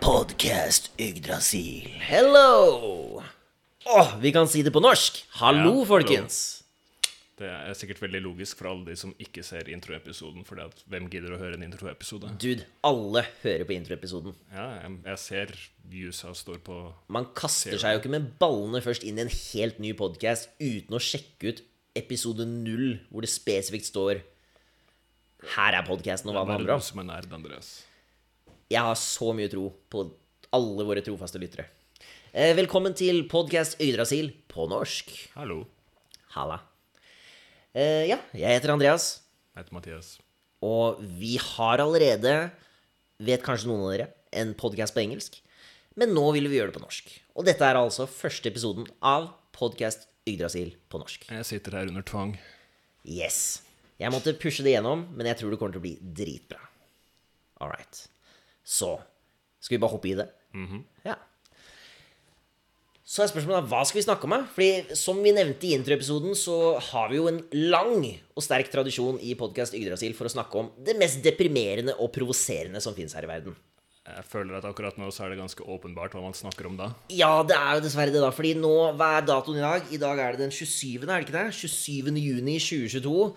Podcast Yggdrasil. Hello! Åh, vi kan si det på norsk. Hallo, Ja, folkens. Det er sikkert veldig logisk for alle de som ikke ser introepisoden. For hvem gidder å høre en introepisode? Dude, alle hører på introepisoden. Ja, jeg, jeg ser viewsa står på Man kaster seg jo ikke med ballene først inn i en helt ny podcast uten å sjekke ut episode null, hvor det spesifikt står Her er podcasten, og hva den Bare handler om. som er nerd, Andreas. Jeg har så mye tro på alle våre trofaste lyttere. Eh, velkommen til podcast Yggdrasil på norsk. Hallo, Halla. Eh, ja, jeg heter Andreas. jeg heter Mathias. Og vi har allerede, vet kanskje noen av dere, en podcast på engelsk. Men nå vil vi gjøre det på norsk. Og dette er altså første episoden av podcast Yggdrasil på norsk. Jeg sitter her under tvang. Yes. Jeg måtte pushe det gjennom, men jeg tror det kommer til å bli dritbra. All right. Så skal vi bare hoppe i det? Ja. Så er spørsmålet hva skal vi snakke om? Fordi Som vi nevnte i introepisoden, så har vi jo en lang og sterk tradisjon i podkast Yggdrasil for å snakke om det mest deprimerende og provoserende som fins her i verden. Jeg føler at akkurat nå så er det ganske åpenbart hva man snakker om da. Ja, det er jo dessverre det, da. Fordi nå, hva er datoen i dag? I dag er det den 27., er det ikke det? 27. juni 2022.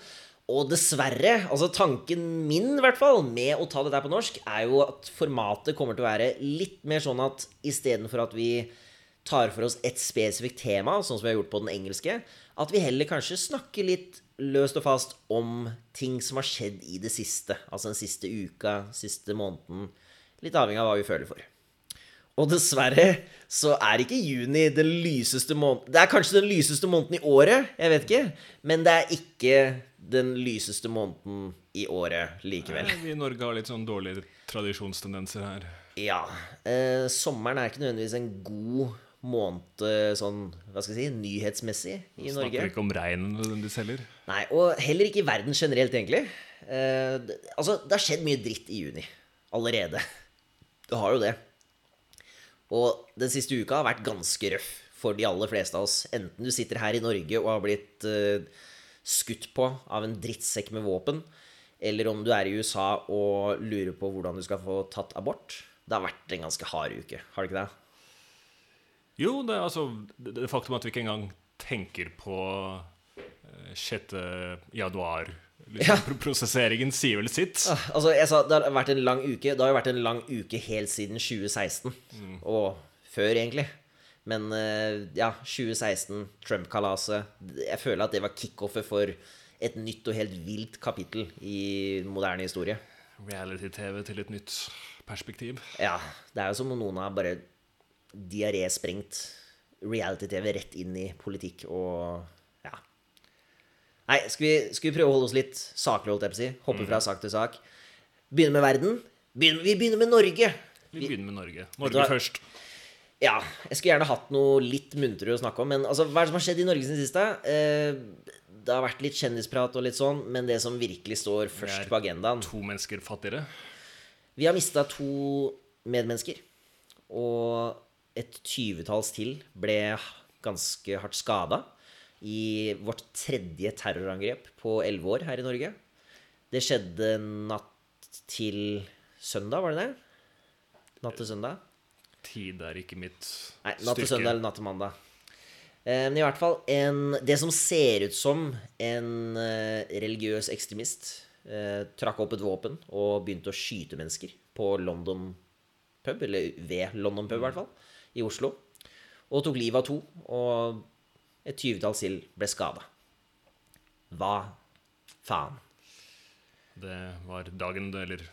Og dessverre, altså tanken min i hvert fall med å ta det der på norsk, er jo at formatet kommer til å være litt mer sånn at istedenfor at vi tar for oss et spesifikt tema, sånn som vi har gjort på den engelske, at vi heller kanskje snakker litt løst og fast om ting som har skjedd i det siste. Altså den siste uka, siste måneden. Litt avhengig av hva vi føler for. Og dessverre så er ikke juni den lyseste måneden Det er kanskje den lyseste måneden i året, jeg vet ikke. Men det er ikke den lyseste måneden i året likevel. Nei, Vi i Norge har litt sånn dårlige tradisjonstendenser her. Ja. Eh, sommeren er ikke nødvendigvis en god måned sånn, hva skal jeg si, nyhetsmessig i Norge. Snakker ikke om regnen nødvendigvis heller. Nei, og heller ikke i verden generelt, egentlig. Eh, det, altså, det har skjedd mye dritt i juni allerede. Det har jo det. Og den siste uka har vært ganske røff for de aller fleste av oss. Enten du sitter her i Norge og har blitt uh, skutt på av en drittsekk med våpen, eller om du er i USA og lurer på hvordan du skal få tatt abort. Det har vært en ganske hard uke, har det ikke det? Jo, det er altså det, faktum at vi ikke engang tenker på eh, 6. januar liksom, Ja. Prosesseringen sier vel sitt. Altså, jeg sa det har vært en lang uke. Det har jo vært en lang uke helt siden 2016. Og før, egentlig. Men eh, ja, 2016, Trump-kalaset Jeg føler at det var kickoffet for et nytt og helt vilt kapittel i moderne historie. Reality-TV til et nytt perspektiv. Ja, det er jo som om noen har bare diaré-sprengt reality-TV rett inn i politikk og. Nei, skal vi, skal vi prøve å holde oss litt saklig, holdt jeg på å si? Hoppe fra sak til sak. Begynne med verden. Begynne, vi begynner med Norge. Vi begynner med Norge. Norge først. Ja, jeg skulle gjerne hatt noe litt muntrere å snakke om, men altså, hva er det som har skjedd i Norge siden siste? Eh, det har vært litt kjendisprat og litt sånn, men det som virkelig står først på agendaen To mennesker fattigere. Vi har mista to medmennesker, og et tyvetalls til ble ganske hardt skada i vårt tredje terrorangrep på elleve år her i Norge. Det skjedde natt til søndag, var det det? Natt til søndag? Tid er ikke mitt Nei, natt til søndag eller natt til mandag. Eh, Men i hvert fall en, det som ser ut som en eh, religiøs ekstremist eh, trakk opp et våpen og begynte å skyte mennesker på London pub, eller ved London pub i hvert fall, i Oslo. Og tok livet av to, og et tyvetall sild ble skada. Hva faen? Det var dagen, eller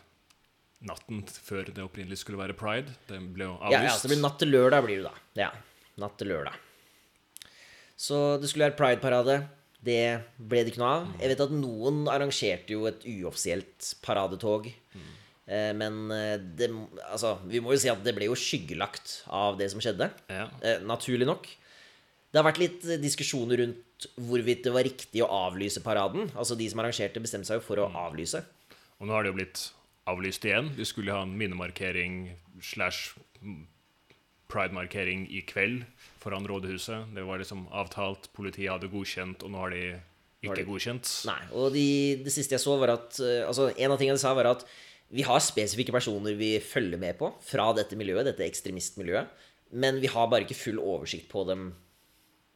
natten før det opprinnelig skulle være pride. Det ble jo Ja, avlyst. ja, så det blir natt til lørdag, blir det da. Ja, natt til lørdag. Så det skulle være Pride-parade. Det ble det ikke noe av. Jeg vet at noen arrangerte jo et uoffisielt paradetog. Mm. Men eh, det, altså, vi må jo si at det ble jo skyggelagt av det som skjedde. Ja. Eh, Naturlig nok. Det har vært litt eh, diskusjoner rundt hvorvidt det var riktig å avlyse paraden. Altså De som arrangerte, bestemte seg jo for å avlyse. Og nå har det jo blitt avlyst igjen. Vi skulle ha en minnemarkering slash pride-markering i kveld foran rådhuset. Det var liksom avtalt, politiet hadde godkjent, og nå har de ikke de- godkjent. Nei, og de, det siste jeg så var at eh, Altså, en av tingene de sa var at vi har spesifikke personer vi følger med på fra dette miljøet, dette ekstremistmiljøet. Men vi har bare ikke full oversikt på dem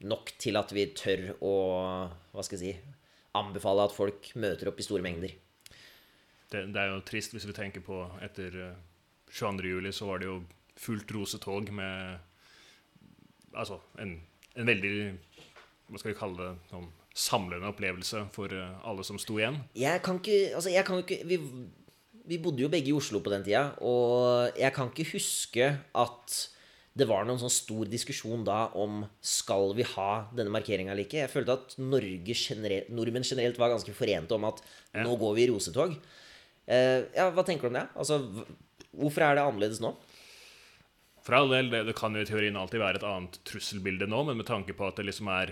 nok til at vi tør å hva skal jeg si, anbefale at folk møter opp i store mengder. Det, det er jo trist hvis vi tenker på etter eh, 22. juli, så var det jo fullt rosetog med Altså en, en veldig Hva skal vi kalle det? Sånn samlende opplevelse for eh, alle som sto igjen. Jeg kan ikke Altså, jeg kan ikke vi, vi bodde jo begge i Oslo på den tida, og jeg kan ikke huske at det var noen sånn stor diskusjon da om skal vi ha denne markeringa eller ikke. Jeg følte at Norge generelt, nordmenn generelt var ganske forente om at Ja. nå går vi i rosetog. Eh, ja, Hva tenker du om det? Altså, Hvorfor er det annerledes nå? For all del, det, det kan jo i teorien alltid være et annet trusselbilde nå, men med tanke på at det liksom er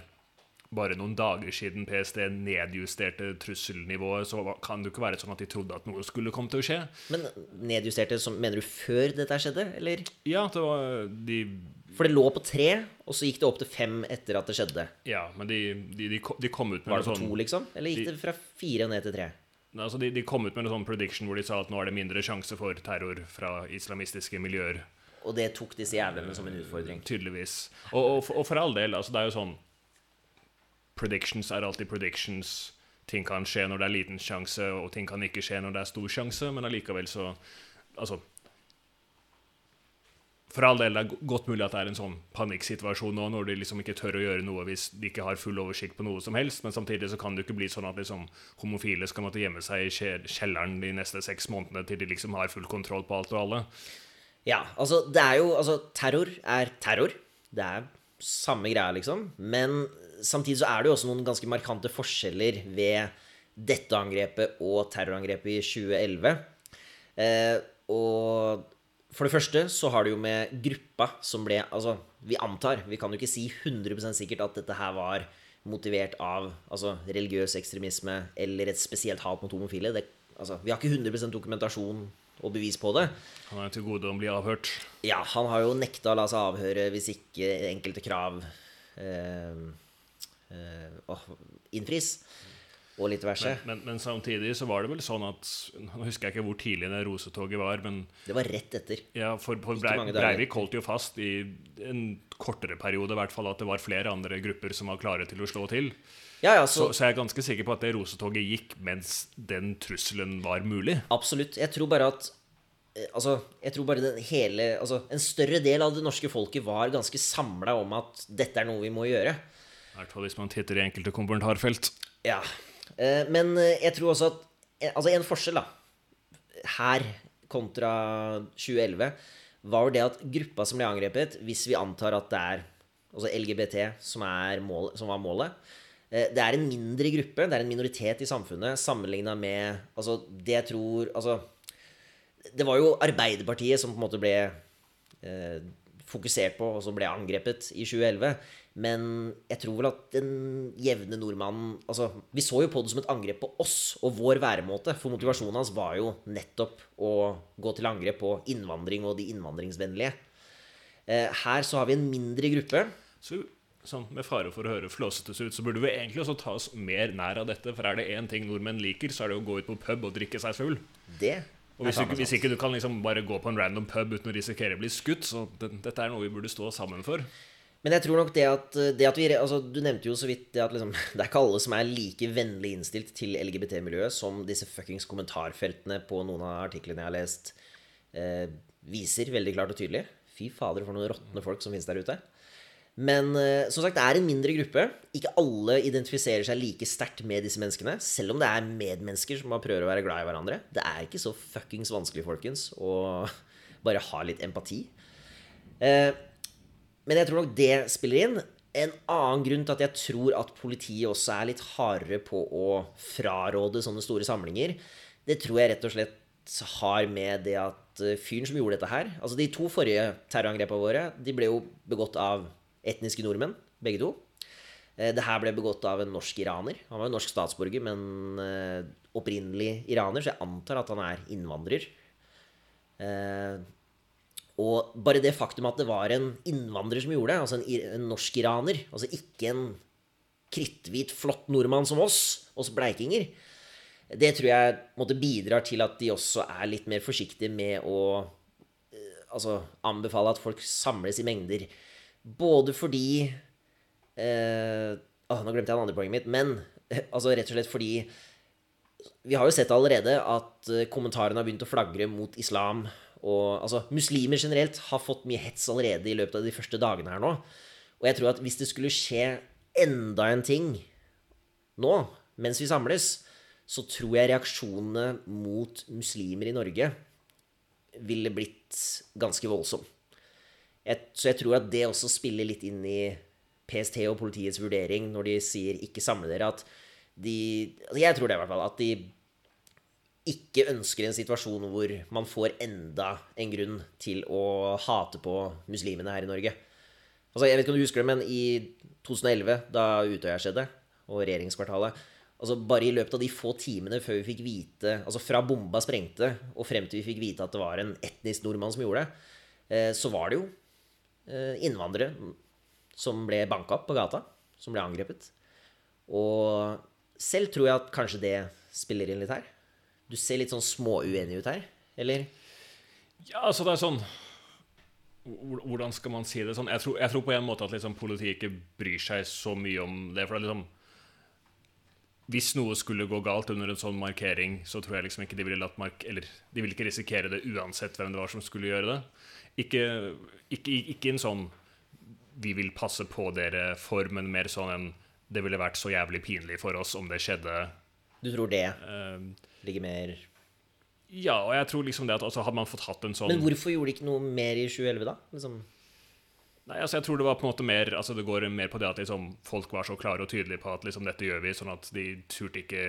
bare noen dager siden PST nedjusterte trusselnivået, så kan det jo ikke være sånn at de trodde at noe skulle komme til å skje. Men nedjusterte som Mener du før dette skjedde, eller? Ja, det var de For det lå på tre, og så gikk det opp til fem etter at det skjedde. Ja, men de, de, de, de kom ut med Var det på sånn to, liksom? Eller gikk de- det fra fire ned til tre? Altså de, de kom ut med en sånn prediction hvor de sa at nå er det mindre sjanse for terror fra islamistiske miljøer. Og det tok disse jævlene som en utfordring. Tydeligvis. Og, og, og for all del, altså det er jo sånn Predictions er alltid predictions. Ting kan skje når det er liten sjanse, og ting kan ikke skje når det er stor sjanse, men allikevel så Altså For all del, det er go- godt mulig at det er en sånn panikksituasjon nå, når de liksom ikke tør å gjøre noe hvis de ikke har full oversikt på noe som helst, men samtidig så kan det jo ikke bli sånn at liksom homofile skal måtte gjemme seg i kjelleren de neste seks månedene til de liksom har full kontroll på alt og alle. Ja, altså, det er jo Altså, terror er terror. Det er samme greia, liksom. Men samtidig så er det jo også noen ganske markante forskjeller ved dette angrepet og terrorangrepet i 2011. Eh, og for det første så har det jo med gruppa som ble Altså, vi antar, vi kan jo ikke si 100% sikkert at dette her var motivert av altså, religiøs ekstremisme eller et spesielt hat mot homofile. Det, altså, vi har ikke 100% dokumentasjon og bevis på det. Han er til gode å bli avhørt. Ja, han har jo nekta å la seg avhøre hvis ikke enkelte krav eh, åh, innfris. Og litt verse. Men, men, men samtidig så var det vel sånn at Nå husker jeg ikke hvor tidlig det rosetoget var, men Det var rett etter. ja, for, for Brei. Breivik holdt jo fast i en kortere periode i hvert fall at det var flere andre grupper som var klare til å slå til. Ja, ja, Så, så så jeg er ganske sikker på at det rosetoget gikk mens den trusselen var mulig. absolutt. Jeg tror bare at eh, Altså, jeg tror bare den hele Altså, en større del av det norske folket var ganske samla om at dette er noe vi må gjøre. I hvert fall hvis man titter i enkelte kommentarfelt. Ja. Eh, Men eh, jeg tror også at eh, Altså, en forskjell, da, her kontra 2011, var det at gruppa som ble angrepet, hvis vi antar at det er altså LGBT som, mål, som var målet Det er en mindre gruppe, det er en minoritet i samfunnet sammenligna med Altså, det jeg tror Altså, det var jo Arbeiderpartiet som på en måte ble eh, fokusert på, og som ble angrepet i 2011. Men jeg tror vel at den jevne nordmannen altså, Vi så jo på det som et angrep på oss og vår væremåte. For motivasjonen hans var jo nettopp å gå til angrep på innvandring og de innvandringsvennlige. Eh, her så har vi en mindre gruppe. Så sånn, med fare for å høre flåsete ut, så burde vi egentlig også ta oss mer nær av dette. For er det én ting nordmenn liker, så er det å gå ut på pub og drikke seg full. Det Og hvis, du, hvis ikke du kan liksom bare gå på en random pub uten å risikere å bli skutt, så det, dette er noe vi burde stå sammen for. Men jeg tror nok det at, det at vi altså, Du nevnte jo så vidt det at liksom, det er ikke alle som er like vennlig innstilt til LGBT-miljøet som disse fuckings kommentarfeltene på noen av artiklene jeg har lest, eh, viser veldig klart og tydelig. Fy fader, for noen råtne folk som finnes der ute. Men eh, som sagt, det er en mindre gruppe. Ikke alle identifiserer seg like sterkt med disse menneskene. Selv om det er medmennesker som bare prøver å være glad i hverandre. Det er ikke så fuckings vanskelig, folkens, å bare ha litt empati. Eh, men jeg tror nok det spiller inn. En annen grunn til at jeg tror at politiet også er litt hardere på å fraråde sånne store samlinger, det tror jeg rett og slett har med det at eh, fyren som gjorde dette her Altså de to forrige terrorangrepene våre, de ble jo begått av etniske nordmenn, begge to. Eh, Det her ble begått av en norsk iraner. Han var jo norsk statsborger, men eh, opprinnelig iraner, så jeg antar at han er innvandrer. Og bare det faktum at det var en innvandrer som gjorde det, altså en, en norsk-iraner, altså ikke en kritthvit, flott nordmann som oss, oss bleikinger, Det tror jeg måtte bidrar til at de også er litt mer forsiktige med å eh, altså, anbefale at folk samles i mengder. Både fordi eh, å, Nå glemte jeg det andre poenget mitt. Men altså, rett og slett fordi Vi har jo sett allerede at eh, kommentarene har begynt å flagre mot islam. Og altså, muslimer generelt har fått mye hets allerede i løpet av de første dagene her nå. Og jeg tror at hvis det skulle skje enda en ting nå, mens vi samles, så tror jeg reaksjonene mot muslimer i Norge ville blitt ganske voldsom. Jeg, så jeg tror at det også spiller litt inn i PST og politiets vurdering når de sier 'ikke samle dere', at de altså Jeg tror det, i hvert fall. At de ikke ønsker en situasjon hvor man får enda en grunn til å hate på muslimene her i Norge. Altså, Jeg vet ikke om du husker det, men i 2011, da Utøya skjedde, og regjeringskvartalet altså Bare i løpet av de få timene før vi fikk vite Altså fra bomba sprengte og frem til vi fikk vite at det var en etnisk nordmann som gjorde det, eh, så var det jo eh, innvandrere som ble banka opp på gata, som ble angrepet. Og selv tror jeg at kanskje det spiller inn litt her. Du ser litt sånn småuenig ut her, eller? Ja, altså det er sånn Hvordan skal man si det sånn? Jeg tror, jeg tror på en måte at liksom politiet ikke bryr seg så mye om det. For det er liksom Hvis noe skulle gå galt under en sånn markering, så tror jeg liksom ikke de ville latt mark... Eller de ville ikke risikere det uansett hvem det var som skulle gjøre det. Ikke, ikke, ikke en sånn vi vil passe på dere for, men mer sånn en det ville vært så jævlig pinlig for oss om det skjedde. Du tror det Eh, ligger mer ja, og jeg tror liksom det at altså, Hadde man fått hatt en sånn Men hvorfor gjorde de ikke noe mer i 2011, da? Liksom, Nei, altså jeg tror det var på en måte mer Altså det går mer på det at liksom folk var så klare og tydelige på at liksom dette gjør vi, sånn at de turte ikke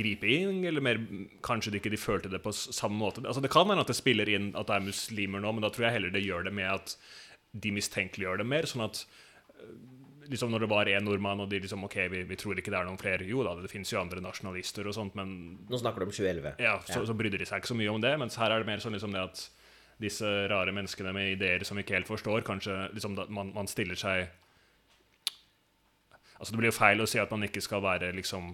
gripe inn, eller mer kanskje de ikke de følte det på samme måte. Altså Det kan hende at det spiller inn at det er muslimer nå, men da tror jeg heller det gjør det med at de mistenkeliggjør det mer. Sånn at liksom når det var én nordmann, og de liksom OK, vi, vi tror ikke det er noen flere. Jo da, det finnes jo andre nasjonalister og sånt, men nå snakker du om 2011. ja, så, så brydde de seg ikke så mye om det. Mens her er det mer sånn liksom det at disse rare menneskene med ideer som vi ikke helt forstår, kanskje liksom da, man, man stiller seg Altså Det blir jo feil å si at man ikke skal være liksom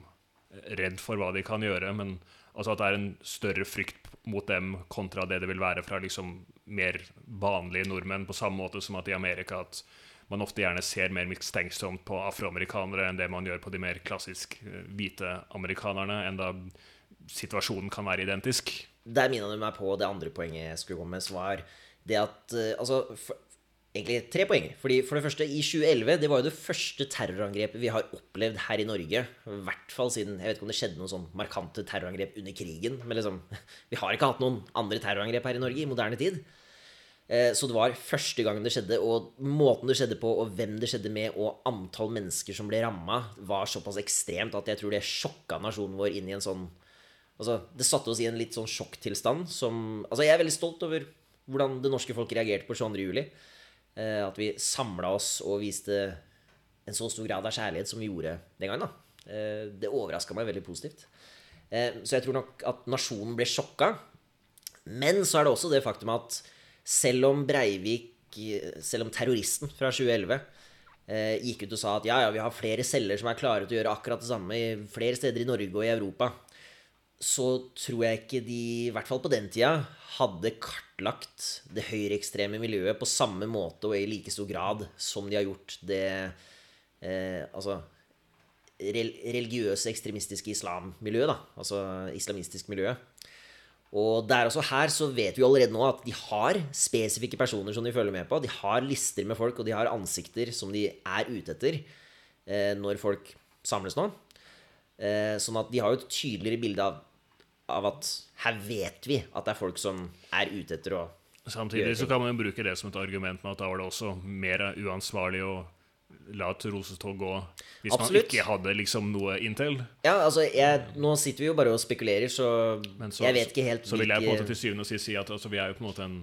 redd for hva de kan gjøre, men altså at det er en større frykt mot dem kontra det det vil være fra liksom mer vanlige nordmenn, på samme måte som at i Amerika at man ofte gjerne ser mer mistenksomt på afroamerikanere enn det man gjør på de mer klassisk eh, hvite amerikanerne, enda situasjonen kan være identisk. Der minna du meg på det andre poenget jeg skulle komme med, svar, var det at eh, Altså, for, egentlig tre poenger. Fordi For det første, i 2011 Det var jo det første terrorangrepet vi har opplevd her i Norge. I hvert fall siden Jeg vet ikke om det skjedde noen sånn markante terrorangrep under krigen. Men liksom Vi har ikke hatt noen andre terrorangrep her i Norge i moderne tid. Eh, Så det var første gang det skjedde, og måten det skjedde på, og hvem det skjedde med, og antall mennesker som ble ramma, var såpass ekstremt at jeg tror det sjokka nasjonen vår inn i en sånn Altså, det satte oss i en litt sånn sjokktilstand som Altså, jeg er veldig stolt over hvordan det norske folk reagerte på 22. juli. Eh, at vi samla oss og viste en så stor grad av kjærlighet som vi gjorde den gangen. da. Eh, det overraska meg veldig positivt. Så jeg tror nok at nasjonen ble sjokka. Men så er det også det faktum at selv om Breivik, selv om terroristen fra 2011 eh, gikk ut og sa at ja, ja, vi har flere celler som er klare til å gjøre akkurat det samme i flere steder i Norge og i Europa, så tror jeg ikke de, i hvert fall på den tida, hadde kartlagt det høyreekstreme miljøet på samme måte og i like stor grad som de har gjort det eh, Altså religiøse, ekstremistiske islammiljøet, da. Altså islamistisk miljø. Og der også her så vet vi allerede nå at de har spesifikke personer som de følger med på. De har lister med folk, og de har ansikter som de er ute etter eh, når folk samles nå. Eh, sånn at de har jo et tydeligere bilde av, av at her vet vi at det er folk som er ute etter å Samtidig så kan man jo bruke det som et argument med at da var det også mer uansvarlig å la et rosetog gå hvis Absolutt. man ikke hadde liksom noe intel. Ja, altså, jeg, nå sitter vi jo bare og spekulerer, så, så, jeg vet ikke helt så vil jeg på en måte til syvende og sist si at altså, vi er jo på en måte en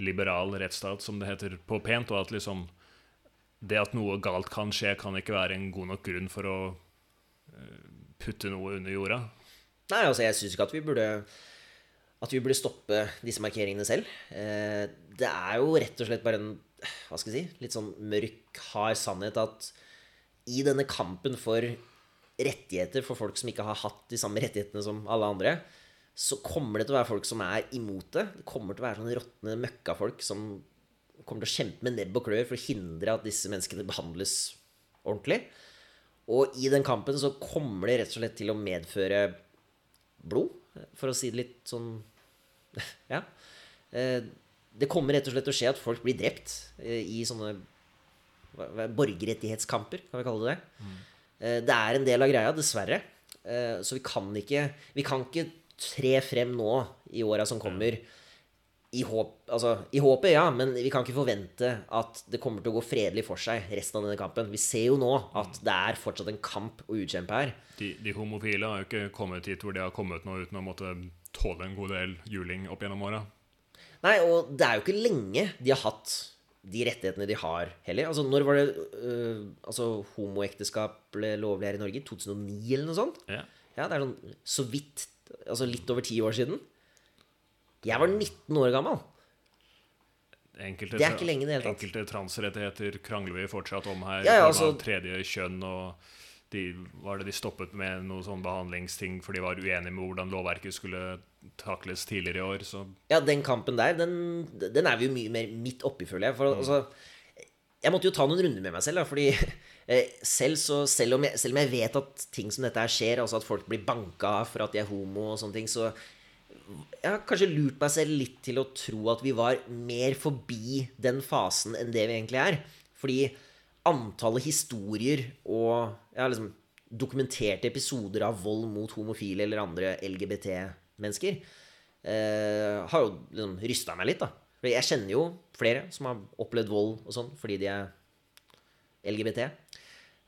liberal rettsstat, som det heter på pent, og at liksom det at noe galt kan skje, kan ikke være en god nok grunn for å eh, putte noe under jorda. Nei, altså, jeg syns ikke at vi burde At vi burde stoppe disse markeringene selv. Eh, det er jo rett og slett bare en Hva skal jeg si Litt sånn mørk, hard sannhet at i denne kampen for rettigheter for folk som ikke har hatt de samme rettighetene som alle andre, så kommer det til å være folk som er imot det. Det kommer til å være sånne råtne møkkafolk som kommer til å kjempe med nebb og klør for å hindre at disse menneskene behandles ordentlig. Og i den kampen så kommer det rett og slett til å medføre blod, for å si det litt sånn Ja. Eh, det kommer rett og slett til å skje at folk blir drept eh, i sånne borgerrettighetskamper, kan vi kalle det det. Mm. Det er en del av greia, dessverre. Eh, Så vi kan ikke Vi kan ikke tre frem nå i åra som kommer i håp Altså, i håpet, ja, men vi kan ikke forvente at det kommer til å gå fredelig for seg resten av denne kampen. Vi ser jo nå at det er fortsatt en kamp å utkjempe her. De, de homofile har jo ikke kommet hit hvor de har kommet nå uten å måtte tåle en god del juling opp gjennom åra. Nei, og det er jo ikke lenge de har hatt de rettighetene de har, heller. Altså, når var det uh, altså, homoekteskap ble lovlig her i Norge? 2009, eller noe sånt? Ja. Ja, det er sånn så vidt Altså litt over ti år siden. Jeg var 19 år gammel. Enkelte, Det er ikke lenge det hele tatt. enkelte transrettigheter krangler vi fortsatt om her. Ja, ja, altså- tredje kjønn og de, var det de stoppet med noe sånn behandlingsting for de var uenige med hvordan lovverket skulle takles tidligere i år. Så Ja, den kampen der, den, den er vi jo mye mer midt oppi, føler jeg. For altså Jeg måtte jo ta noen runder med meg selv, da, fordi eh, selv, så, selv, om jeg, selv om jeg vet at ting som dette her skjer, altså at folk blir banka for at de er homo og sånne ting, så jeg har kanskje lurt meg selv litt til å tro at vi var mer forbi den fasen enn det vi egentlig er. Fordi antallet historier og ja, liksom, dokumenterte episoder av vold mot homofile eller andre LGBT-mennesker eh, har jo liksom rysta meg litt, da. For jeg kjenner jo flere som har opplevd vold og sånn fordi de er LGBT.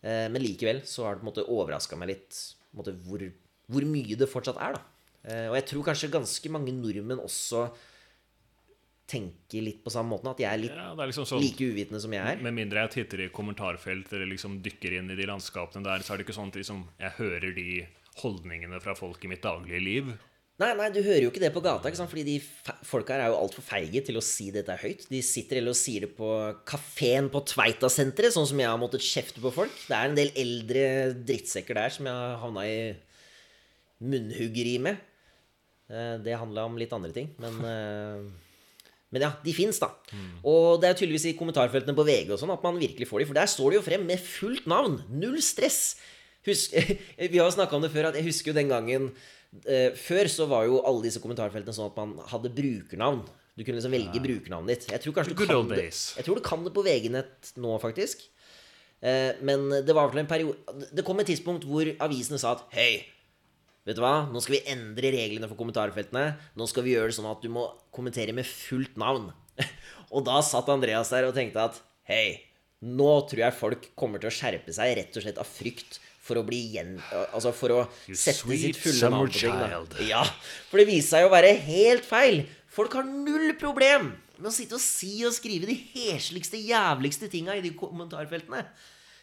Eh, men likevel så har det på en måte overraska meg litt på en måte, hvor, hvor mye det fortsatt er, da. Eh, og jeg tror kanskje ganske mange nordmenn også tenker litt på samme måten. At jeg er litt ja, er liksom sånn like uvitende som jeg er. Med mindre jeg titter i kommentarfelt eller liksom dykker inn i de landskapene der, så er det ikke sånn at liksom, jeg hører de holdningene fra folk i mitt daglige liv. Nei, nei, du hører jo ikke det på gata, ikke sant? fordi de folka her er jo altfor feige til å si dette høyt. De sitter eller sier det på kafeen på Tveitasenteret, sånn som jeg har måttet kjefte på folk. Det er en del eldre drittsekker der som jeg har havna i munnhuggeri med. Eh, Det handla om litt andre ting, men eh, Men ja, de fins, da. Og det er tydeligvis i kommentarfeltene på VG og sånn at man virkelig får de, for der står de jo frem med fullt navn. Null stress. Husk, vi har jo snakka om det før, at jeg husker jo den gangen Før så var jo alle disse kommentarfeltene sånn at man hadde brukernavn. Du kunne liksom velge brukernavnet ditt. Jeg tror kanskje du kan det, jeg tror du kan det på VG-nett nå, faktisk. Eh, men det var vel en periode Det kom et tidspunkt hvor avisene sa at Hei, vet du hva? Nå skal vi endre reglene for kommentarfeltene. Nå skal vi gjøre det sånn at du må kommentere med fullt navn. og da satt Andreas der og tenkte at Hei, nå tror jeg folk kommer til å skjerpe seg rett og slett av frykt for å bli igjen Altså for å You sette sitt fulle navn på ting. Ja, for det viste seg å være helt feil. Folk har null problem med å sitte og si og skrive de hesligste, jævligste tinga i de kommentarfeltene.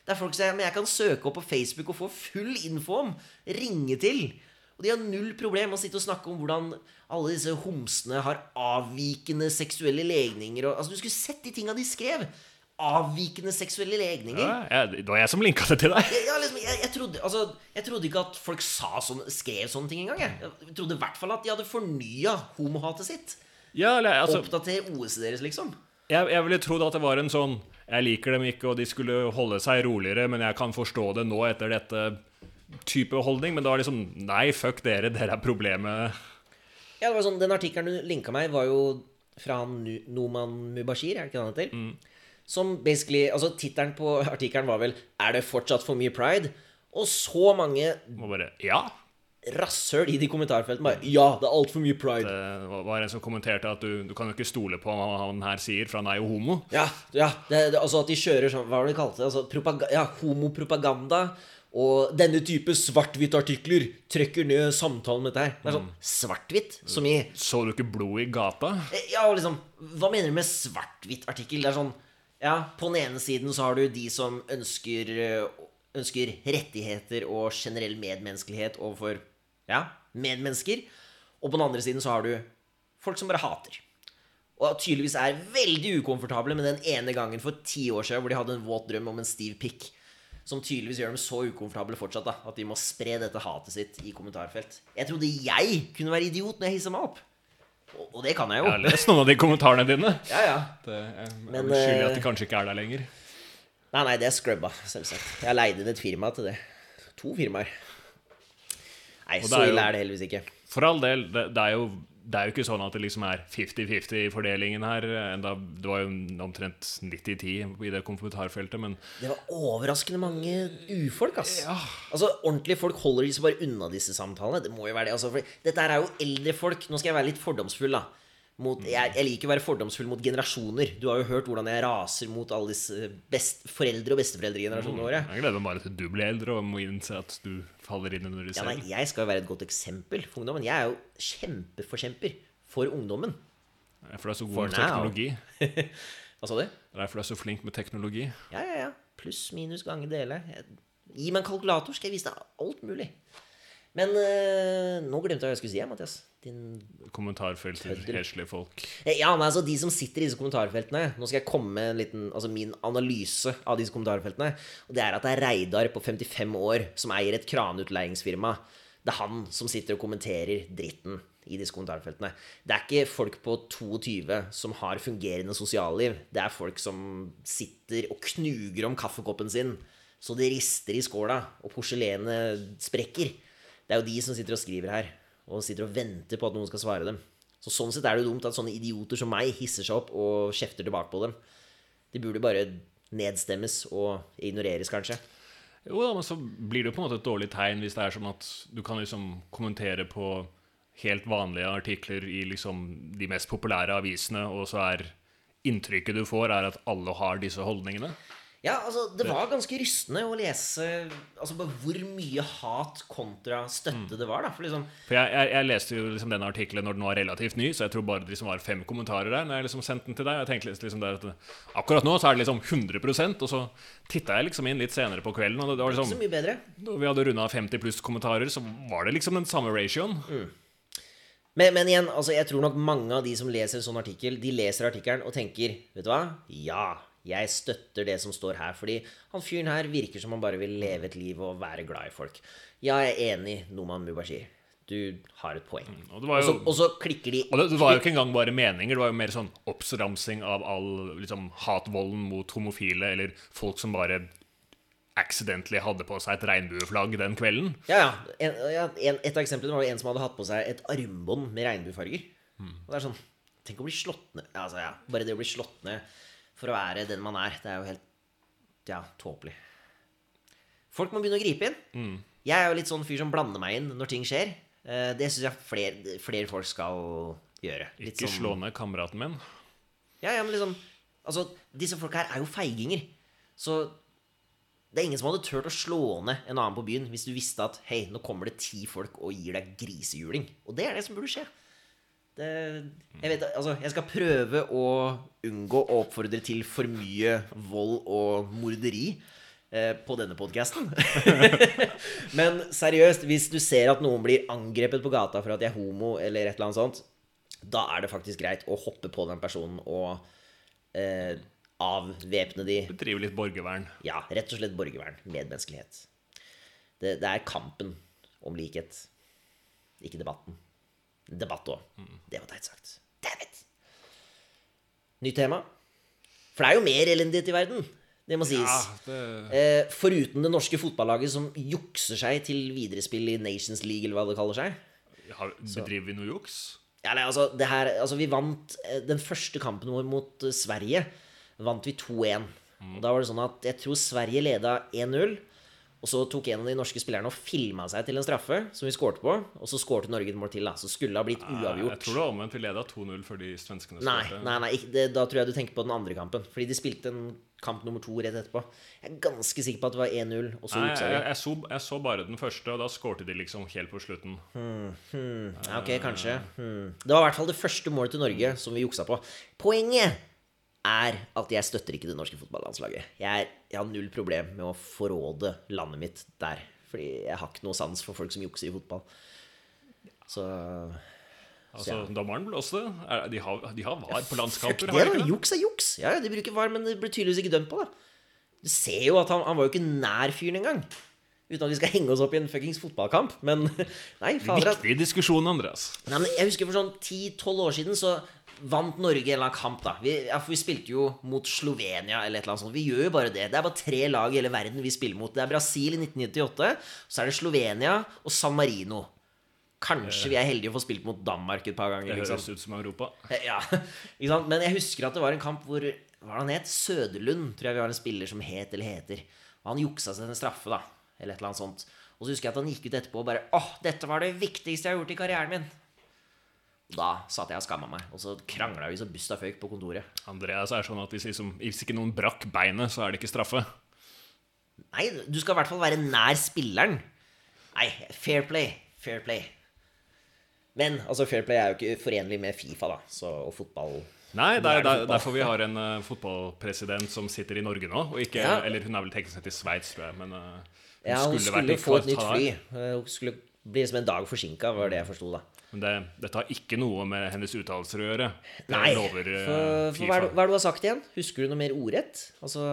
Det er folk som sier men jeg kan søke opp på Facebook og få full info om. Ringe til. Og de har null problem med å sitte og snakke om hvordan alle disse homsene har avvikende seksuelle legninger. Og, altså, du skulle sett de tinga de skrev. Avvikende seksuelle legninger. Ja, jeg, det var jeg som linka det til deg. Ja, liksom, jeg, jeg, trodde, altså, jeg trodde ikke at folk sa sånn, skrev sånne ting engang. Jeg. jeg trodde i hvert fall at de hadde fornya homohatet sitt. Ja, eller, altså, Oppdatere OS-et deres, liksom. jeg, ville trodd at det var en sånn Jeg liker dem ikke, og de skulle holde seg roligere, men jeg kan forstå det nå etter dette type holdning. Men det var liksom Nei, fuck dere, dere er problemet. Ja, det var sånn, Den artikkelen du linka meg, var jo fra Noman Mubashir, er det ikke det han heter? Som basically Altså, tittelen på artikkelen var vel 'Er det fortsatt for mye pride?' Og så mange Må bare Ja. rasshøl i de kommentarfeltene bare 'Ja, det er altfor mye pride'. Det var en som kommenterte at du, du kan jo ikke stole på hva han her sier, for han er jo homo. Ja, ja det, det, altså at de kjører sånn Hva var det de kalte det? Altså, ja, homopropaganda. Og denne type svart-hvitt-artikler trøkker ned samtalen med dette her. Det er sånn svart-hvitt, som i Så du ikke blod i gata? Eh, Ja, liksom Hva mener du med svart-hvitt-artikkel? Det er sånn Ja, på den ene siden så har du de som ønsker eh, Ønsker rettigheter og generell medmenneskelighet overfor ja, medmennesker. Og på den andre siden så har du folk som bare hater. Og tydeligvis er veldig ukomfortable med den ene gangen for ti år siden hvor de hadde en våt drøm om en stiv pikk. som tydeligvis gjør dem så ukomfortable fortsatt da, at de må spre dette hatet sitt i kommentarfelt. Jeg trodde jeg kunne være idiot når jeg hissa meg opp. Og, og det kan jeg jo. Jeg har lest noen av de kommentarene dine. Ja, ja. Det Men, Men, skyldig eh, at de kanskje ikke er der lenger. Nei, nei, det er scrubba, selvsagt. Jeg har leid inn et firma til det. To firmaer. Nei, så ille er det heldigvis ikke. For all del, det, det, er jo, det er jo ikke sånn at det liksom er 50-50 i fordelingen her. Enda, det var jo omtrent 90-10 i det kommentarfeltet, men Det var overraskende mange ufolk, ass. Ja. Altså, Ordentlige folk holder de seg bare unna disse samtalene. Det må jo være det, altså, for Dette her er jo eldre folk. Nå skal jeg være litt fordomsfull, da. Mot, jeg, jeg liker å være fordomsfull mot generasjoner. Du har jo hørt hvordan jeg raser mot alle disse best, foreldre- og besteforeldregenerasjonene våre. jeg gleder meg bare til du blir eldre og må innse at du faller inn under det Ja, nei, jeg skal jo være et godt eksempel for ungdommen. Jeg er jo kjempeforkjemper for ungdommen. Er For du er så For god med teknologi. Hva sa du? Er for du er så flink med teknologi. Ja, ja, ja. Pluss, minus, gange, dele. Gi meg en kalkulator, skal jeg vise deg alt mulig. Men øh, nå glemte jeg hva jeg skulle si, Mathias. Din Kommentarfelter, heslige folk. Eh, Ja, men altså De som sitter i disse kommentarfeltene Nå skal jeg komme med en liten, altså min analyse av disse kommentarfeltene. Og det er at det er Reidar på 55 år som eier et kranutleiingsfirma. Det er han som sitter og kommenterer dritten i disse kommentarfeltene. Det er ikke folk på 22 som har fungerende sosialliv. Det er folk som sitter og knuger om kaffekoppen sin så det rister i skåla, og porselenet sprekker. Det er jo de som sitter og skriver her, og sitter og venter på at noen skal svare dem. Så sånn sett er det jo dumt at sånne idioter som meg hisser seg opp og kjefter tilbake på dem. De burde bare nedstemmes og ignoreres, kanskje. Jo da, men så blir det jo på en måte et dårlig tegn hvis det er sånn at du kan liksom kommentere på helt vanlige artikler i liksom de mest populære avisene, og så er inntrykket du får, er at alle har disse holdningene. Ja, altså, det var ganske rystende å lese altså, bare hvor mye hat kontra støtte det var, da. For liksom For jeg, jeg, jeg leste jo liksom denne artikkelen når den var relativt ny, så jeg tror bare det liksom var fem kommentarer der. Når jeg liksom sendte den til deg Jeg tenkte liksom der at Akkurat nå så er det liksom 100 Og så titta jeg liksom inn litt senere på kvelden, og det, det var liksom så mye bedre. Da vi hadde runda 50 pluss kommentarer, så var det liksom den samme ratioen. Men, men igjen, altså, jeg tror nok mange av de som leser en sånn artikkel, de leser artikkelen og tenker Vet du hva? Ja, jeg støtter det som står her. Fordi han fyren her virker som han bare vil leve et liv og være glad i folk. Ja, jeg er enig, Noman Mubashir. Du har et poeng. Var Og så, jo og så klikker de Og det, det var jo ikke engang bare meninger, det var jo mer sånn oppramsing av all liksom, hatvolden mot homofile, eller folk som bare accidentally hadde på seg et regnbueflagg den kvelden. Ja, ja. En, ja en, et av eksemplene var jo en som hadde hatt på seg et armbånd med regnbuefarger. Og det er sånn Tenk å bli slått ned Altså, ja, Bare det å bli slått ned for å være den man er, det er jo helt Ja, tåpelig. Folk må begynne å gripe inn. Jeg er jo litt sånn fyr som blander meg inn når ting skjer. Eh, Det syns jeg flere, flere folk skal gjøre. Litt Ikke sånn- slå ned kameraten min. Ja, ja, men liksom Altså, disse folka her er jo feiginger. Så det er ingen som hadde turt å slå ned en annen på byen hvis du visste at hei, nå kommer det ti folk og gir deg grisehjuling. Og det er det som burde skje. Det, jeg, vet, altså, jeg skal prøve å unngå å oppfordre til for mye vold og morderi eh, på denne podkasten. Men seriøst, hvis du ser at noen blir angrepet på gata for at de er homo, eller et eller annet sånt, da er det faktisk greit å hoppe på den personen og eh, avvæpne de. Bedrive litt borgervern. Ja, rett og slett borgervern. Medmenneskelighet. Det, det er kampen om likhet, ikke debatten. Debatt òg. Det var teit sagt. Damn it! Nytt tema. For det er jo mer elendighet i verden. Det må sies. Ja, det, Eh, foruten det norske fotballaget som jukser seg til viderespill i Nations League, eller hva det kaller seg. har, bedriver vi noe juks? Ja, nei, altså, det her, altså, vi vant eh, den første kampen vår mot eh, Sverige. Vant vi 2-1. Mm. Da var det sånn at jeg tror Sverige leda 1-0. Og så tok en av de norske spillerne og filma seg til en straffe som vi skårte på. Og så skårte Norge et mål til, da. Så skulle det ha blitt uavgjort. Jeg tror det var omvendt. Vi leda 2-0 før de svenskene Nei, skårte. nei, nei ikke, det, da tror jeg du tenker på den andre kampen. Fordi de spilte en kamp nummer to rett etterpå. Jeg er ganske sikker på at det var 1-0, og så jeg, jeg, så, jeg så bare den første, og da skårte de liksom helt på slutten. Ja, ok, kanskje. Hmm. Det var i hvert fall det første målet til Norge som vi juksa på. Poenget er at jeg støtter ikke det norske fotballandslaget. Jeg, er, jeg har null problem med å forråde landet mitt der. Fordi jeg har ikke noe sans for folk som jukser i fotball. Så Altså, Ja. Dommeren blåste. De har, de har var på landskamper, ikke det? Juks er juks. Ja, ja, de bruker VAR, men det blir tydeligvis ikke dømt på, da. Du ser jo at han, han var jo ikke nær fyren engang. Uten at vi skal henge oss opp i en fuckings fotballkamp. Men nei, fader Viktig diskusjon, Andreas. Nei, men jeg husker for sånn 10-12 år siden så vant Norge en eller annen kamp, da. Vi, ja, for vi spilte jo mot Slovenia eller et eller annet sånt. Vi gjør jo bare det. Det er bare tre lag i hele verden vi spiller mot. Det er Brasil i 1998, så er det Slovenia og San Marino. Kanskje vi er heldige å få spilt mot Danmark et par ganger. Det høres ut som Europa. Ja, ikke sant? Men jeg husker at det var en kamp hvor Hva var det han het? Søderlund, tror jeg vi har en spiller som het eller heter. Og han juksa seg en straffe, da. Eller et eller annet sånt. Og så husker jeg at han gikk ut etterpå og bare Åh, dette var det viktigste jeg har gjort i karrieren min. Da satt jeg og skamma meg. Og så krangla vi så busta føyk på kontoret. Andreas er sånn at hvis, liksom, hvis ikke noen brakk beinet, så er det ikke straffe. Nei, du skal i hvert fall være nær spilleren. Nei, fair play. Fair play. Men altså, fair play er jo ikke forenlig med Fifa, da. Så, og fotball. Nei, det er det er, derfor vi har en uh, fotballpresident som sitter i Norge nå. Og ikke, Ja. Eller hun er vel teknisk sett i Sveits, tror jeg. Men uh, hun Ja, hun skulle, skulle få et nytt fly. Eh, Hun skulle bli som en dag forsinka, var det jeg forsto, da. Men det, dette har ikke noe med hennes uttalelser å gjøre. Nei, lover eh, for, for hva, er det, hva er det du har sagt igjen? Husker du noe mer ordrett? Altså,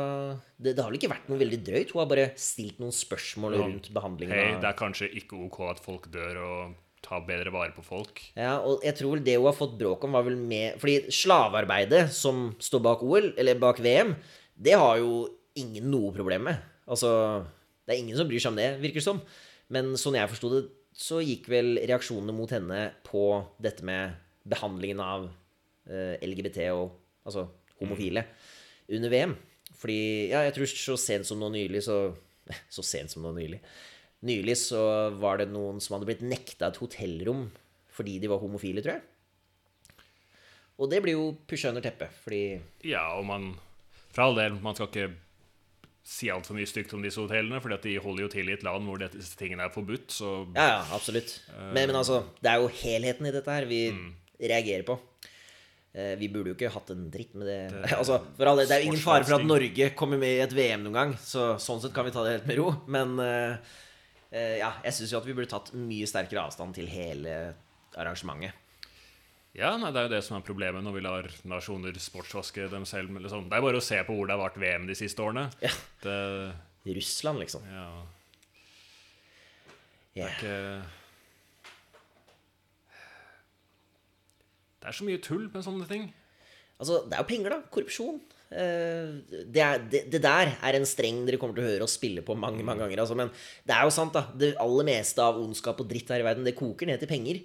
det, det har vel ikke vært noe veldig drøyt? Hun har bare stilt noen spørsmål Ja. rundt behandlingen Hei, det er kanskje ikke ok at folk dør, og ta bedre vare på folk. Ja, og jeg tror det hun har fått bråk om, var vel med Fordi slavearbeidet som står bak OL, eller bak VM, det har jo ingen noe problem med. Altså, det er ingen som bryr seg om det, virker det som. Men sånn jeg forsto det, så gikk vel reaksjonene mot henne på dette med behandlingen av eh, LGBT og altså homofile under VM. Fordi, ja, jeg tror så sent som nå nylig så Så sent som nå nylig. Nylig så var det noen som hadde blitt nekta et hotellrom fordi de var homofile, tror jeg. Og det blir jo pusha under teppet, fordi Ja, og man For all del, man skal ikke si altfor mye stygt om disse hotellene, for de holder jo til i et land hvor disse tingene er forbudt, så Ja, ja, absolutt. Men, men altså, det er jo helheten i dette her vi reagerer på. Eh, Vi burde jo ikke hatt en dritt med det. altså, for alle, Det er jo ingen fare for at Norge kommer med i et VM noen gang, så sånn sett kan vi ta det helt med ro. Men uh, ja, jeg syns jo at vi burde tatt mye sterkere avstand til hele arrangementet. Ja, nei, det er jo det som er problemet når vi lar nasjoner sportsvaske dem selv. Liksom. Det er bare å se på hvor det har vært VM de siste årene. Ja. Det, Russland, liksom. ja, Ja. ikke Det er så mye tull med sånne ting. Altså, det er jo penger, da. Korrupsjon. Eh, Det, er, det, det der er en streng dere kommer til å høre oss spille på mange mange ganger. Altså, men det er jo sant, da. Det aller meste av ondskap og dritt her i verden, det koker ned til penger.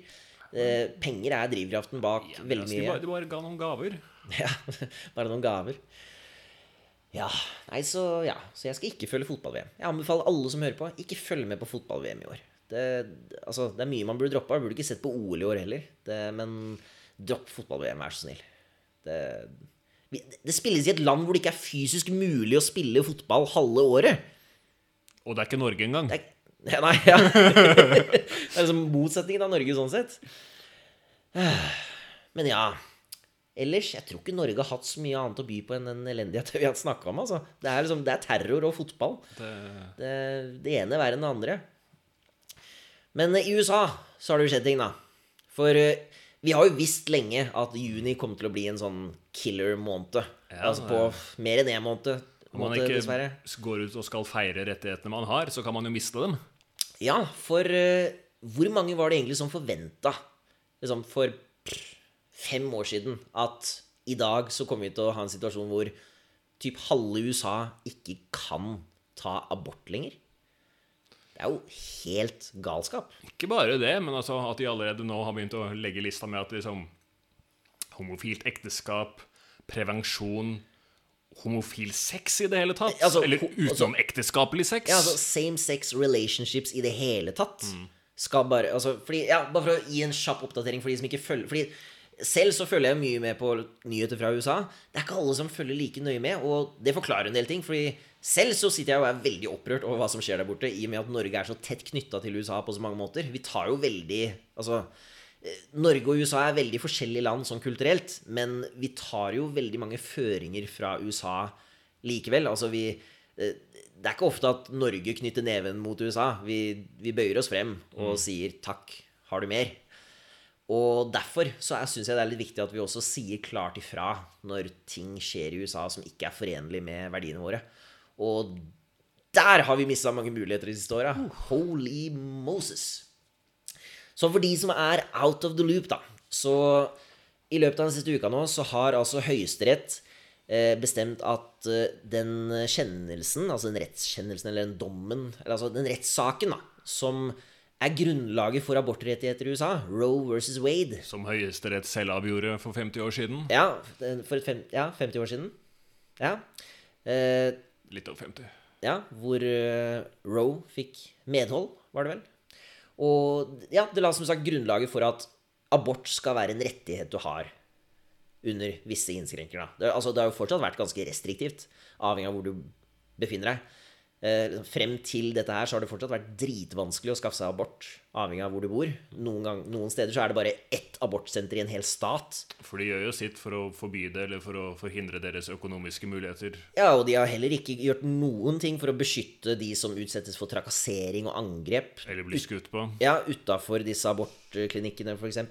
Eh, penger er drivkraften bak veldig Altså, mye. bare, de bare ga noen gaver. Ja, bare noen gaver. Ja, nei, så ja. Så jeg skal ikke følge fotball-VM. Jeg anbefaler alle som hører på, ikke følge med på fotball-VM i år. Det, altså, det er mye man burde droppe. Jeg burde ikke sett på OL i år heller. Det, men dropp fotball-VM, vær så snill. Det, det spilles i et land hvor det ikke er fysisk mulig å spille fotball halve året. Og det er ikke Norge engang. Det er, ja, nei, ja. det er liksom motsetningen av Norge sånn sett. Men ja. Ellers, jeg tror ikke Norge har hatt så mye annet å by på enn den elendigheten vi har snakka om. Altså. Det, er liksom, det er terror og fotball. Det, Det, det ene er verre enn det andre. Men eh, i USA så har det jo skjedd ting, da. For eh, vi har jo visst lenge at juni kommer til å bli en sånn killer-måned. Ja, altså på mer enn én måned, om man ikke dessverre. går ut og skal feire rettighetene man har, så kan man jo miste dem. Ja, for uh, hvor mange var det egentlig som forventa liksom, for fem år siden at i dag så kommer vi til å ha en situasjon hvor typ halve USA ikke kan ta abort lenger? Det er jo helt galskap. Ikke bare det, men altså at de allerede nå har begynt å legge lista med at liksom homofilt ekteskap, prevensjon Homofil sex i det hele tatt? Altså, Eller ho- utenomekteskapelig sex? Ja, altså Same sex relationships i det hele tatt Mm. skal bare altså, fordi, ja, Bare for å gi en kjapp oppdatering for de som ikke følger Fordi selv så følger jeg mye med på nyheter fra USA. Det er ikke alle som følger like nøye med, og det forklarer en del ting. Fordi selv så sitter jeg og er veldig opprørt over hva som skjer der borte, i og med at Norge er så tett knytta til USA på så mange måter. Vi tar jo veldig Altså Norge og USA er veldig forskjellige land sånn kulturelt, men vi tar jo veldig mange føringer fra USA likevel. Altså vi eh, Det er ikke ofte at Norge knytter neven mot USA. Vi, vi bøyer oss frem og sier 'takk, har du mer'? Og derfor så syns jeg det er litt viktig at vi også sier klart ifra når ting skjer i USA som ikke er forenlig med verdiene våre. Og der har vi mista mange muligheter de siste åra. Holy Moses. Så for de som er out of the loop, da Så i løpet av den siste uka nå så har altså Høyesterett eh, bestemt at eh, den kjennelsen, altså den rettskjennelsen eller den dommen, eller altså den rettssaken, da, som er grunnlaget for abortrettigheter i USA, Roe versus Wade Som Høyesterett selv avgjorde for 50 år siden. Ja, for et fem, ja 50 år siden. Ja. Eh, Litt over 50. ja, hvor Roe fikk medhold, var det vel. Og ja, det la som sagt grunnlaget for at abort skal være en rettighet du har under visse innskrenkninger. Altså, det har jo fortsatt vært ganske restriktivt, avhengig av hvor du befinner deg. Eh, frem til dette her så har det fortsatt vært dritvanskelig å skaffe seg abort, avhengig av hvor du bor. Noen, gang, noen steder så er det bare ett abortsenter i en hel stat. For de gjør jo sitt for å forby det, eller for å forhindre deres økonomiske muligheter. Ja, og de har heller ikke gjort noen ting for å beskytte de som utsettes for trakassering og angrep Eller blir skutt på. ja, utafor disse abortklinikkene, f.eks.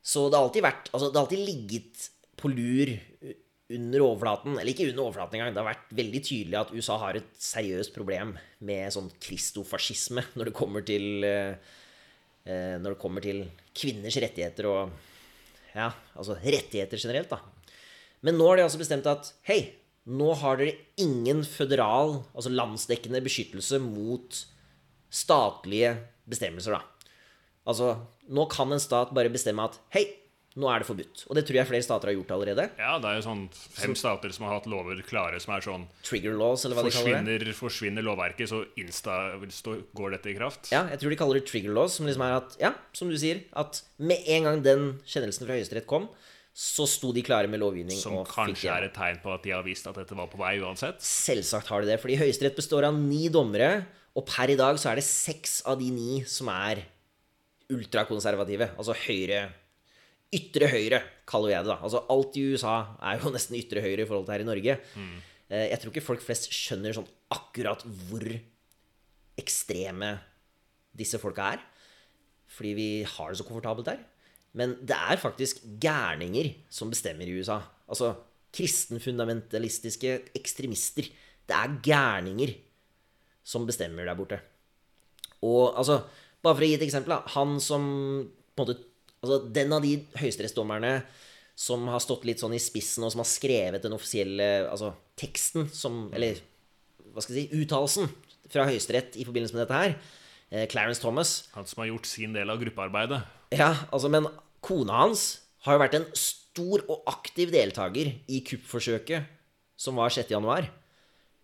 Så det har alltid vært Altså, det har alltid ligget på lur under overflaten. Eller ikke under overflaten engang. Det har vært veldig tydelig at USA har et seriøst problem med sånn kristofascisme når det kommer til eh, eh, Når det kommer til kvinners rettigheter og Ja, altså rettigheter generelt, da. Men nå har de altså bestemt at hei, nå har dere ingen føderal, altså landsdekkende beskyttelse mot statlige bestemmelser, da. Altså, nå kan en stat bare bestemme at hei, nå er det forbudt. Og det tror jeg flere stater har gjort allerede. Ja, det er jo sånn fem stater som har hatt lover klare som er sånn Trigger laws, eller hva de kaller det. Forsvinner, lovverket, så insta går dette i kraft. Ja, jeg tror de kaller det trigger laws, som liksom er at, ja, som du sier, at med en gang den kjennelsen fra Høyesterett kom, så sto de klare med lovgivning. Som kanskje er et tegn på at de har vist at dette var på vei uansett. Selvsagt har de det, fordi Høyesterett består av ni dommere, og per i dag så er det seks av de ni som er ultrakonservative. Altså høyre Ytre høyre, kaller jeg det. da. Altså Alt i USA er jo nesten ytre høyre i forhold til her i Norge. Mm. Jeg tror ikke folk flest skjønner sånn akkurat hvor ekstreme disse folka er. Fordi vi har det så komfortabelt der. Men det er faktisk gærninger som bestemmer i USA. Altså kristenfundamentalistiske ekstremister. Det er gærninger som bestemmer der borte. Og altså, bare for å gi et eksempel. Han som på en måte Altså, den av de høyesterettsdommerne som har stått litt sånn i spissen, og som har skrevet den offisielle altså, teksten som Eller hva skal jeg si uttalelsen fra Høyesterett i forbindelse med dette her, eh, Clarence Thomas Han som har gjort sin del av gruppearbeidet. ja, altså, men kona hans har jo vært en stor og aktiv deltaker i kuppforsøket som var 6. januar.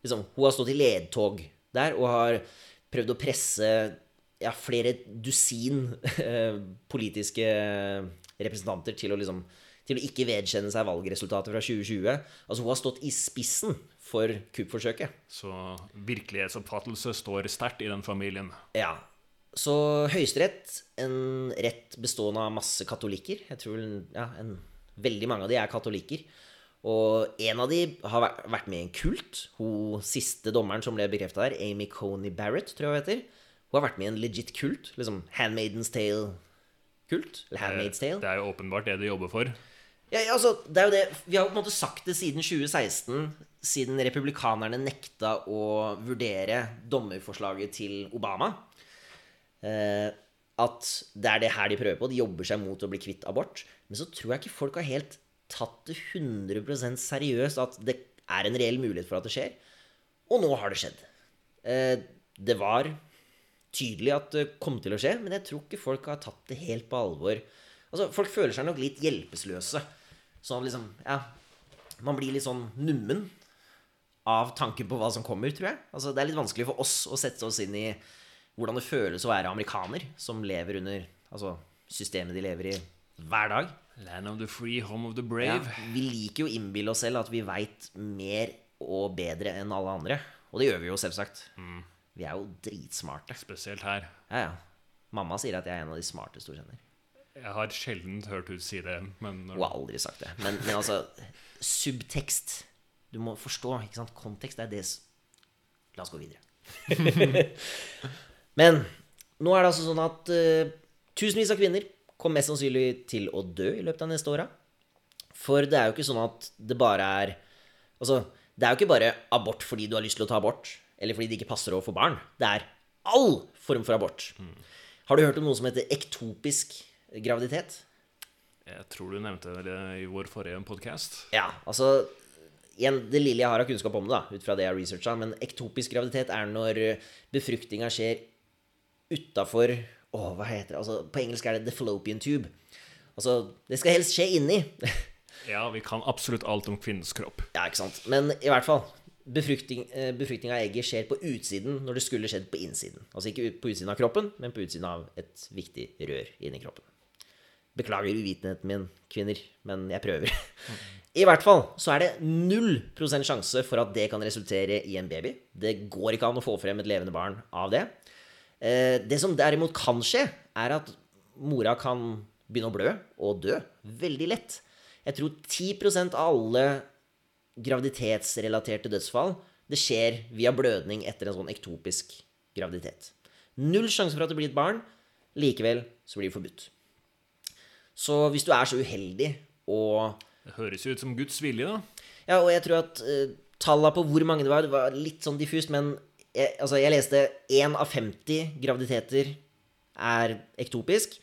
Liksom, hun har stått i ledtog der og har prøvd å presse ja, flere dusin eh, politiske representanter til å liksom til å ikke vedkjenne seg valgresultatet fra 2020. Altså, hun har stått i spissen for kuppforsøket. Så virkelighetsoppfattelse står sterkt i den familien. Ja. Så Høyesterett, en rett bestående av masse katolikker Jeg tror ja, en, veldig mange av de er katolikker. Og en av de har vært med i en kult. Hun siste dommeren som ble bekrefta der, Amy Coney Barrett, tror jeg hun heter. Hun har vært med i en legit kult. Liksom Handmaidens Tale-kult. Eller Handmaid's Tale. Det er jo åpenbart det de jobber for. Ja, ja, altså, det er jo det Vi har på en måte sagt det siden 2016, siden republikanerne nekta å vurdere dommerforslaget til Obama. Eh, at det er det her de prøver på. De jobber seg mot å bli kvitt abort. Men så tror jeg ikke folk har helt tatt det 100% seriøst at det er en reell mulighet for at det skjer. Og nå har det skjedd. Eh, det var tydelig at det kom til å skje, men jeg tror ikke folk har tatt det helt på alvor. Altså, Folk føler seg nok litt hjelpeløse. Sånn liksom Ja, man blir litt sånn nummen av tanken på hva som kommer, tror jeg. Altså, Det er litt vanskelig for oss å sette oss inn i hvordan det føles å være amerikaner som lever under altså, systemet de lever i hver dag. Land of the free, home of the Ja, brave. vi liker jo å innbille oss selv at vi veit mer og bedre enn alle andre. Og det gjør vi jo selvsagt. Vi er jo dritsmarte. Spesielt her. Ja, ja. Mamma sier at jeg er en av de smarteste hun kjenner. Jeg har sjelden hørt henne si det, men Hun har aldri sagt det. Men, men altså Subtekst. Du må forstå. ikke sant? Kontekst er det La oss gå videre. men nå er det altså sånn at uh, tusenvis av kvinner kommer mest sannsynlig til å dø i løpet av neste åra. For det er jo ikke sånn at det bare er Altså, Det er jo ikke bare abort fordi du har lyst til å ta abort, eller fordi det ikke passer å få barn. Det er all form for abort. Har du hørt om noe som heter ektopisk graviditet? Jeg tror du nevnte det i vår forrige podkast. Ja, altså igjen, Det lille jeg har av kunnskap om det, da, ut fra det jeg har researcha, men ektopisk graviditet er når befruktninga skjer utafor Å, hva heter det? Altså, på engelsk er det the fallopian tube. Altså, det skal helst skje inni. Ja, vi kan absolutt alt om kvinnens kropp. ja, ikke sant. Men i hvert fall. Befruktning, eh, befruktning av egget skjer på utsiden når det skulle skjedd på innsiden. Altså ikke på utsiden av kroppen, men på utsiden av et viktig rør inni kroppen. Beklager uvitenheten min, kvinner, men jeg prøver. I hvert fall så er det 0 sjanse for at det kan resultere i en baby. Det går ikke an å få frem et levende barn av det. Eh, Det som derimot kan skje, er at mora kan begynne å blø og dø veldig lett. Jeg tror 10 av alle graviditetsrelaterte dødsfall det skjer via blødning etter en sånn ektopisk graviditet. Null sjanse for at det blir et barn. Likevel så blir det forbudt. Så hvis du er så uheldig og Det høres jo ut som Guds vilje, da. Ja, og jeg tror at uh, tallene på hvor mange det var, det var litt sånn diffust, men jeg, altså, jeg leste 1 av 50 graviditeter er ektopisk,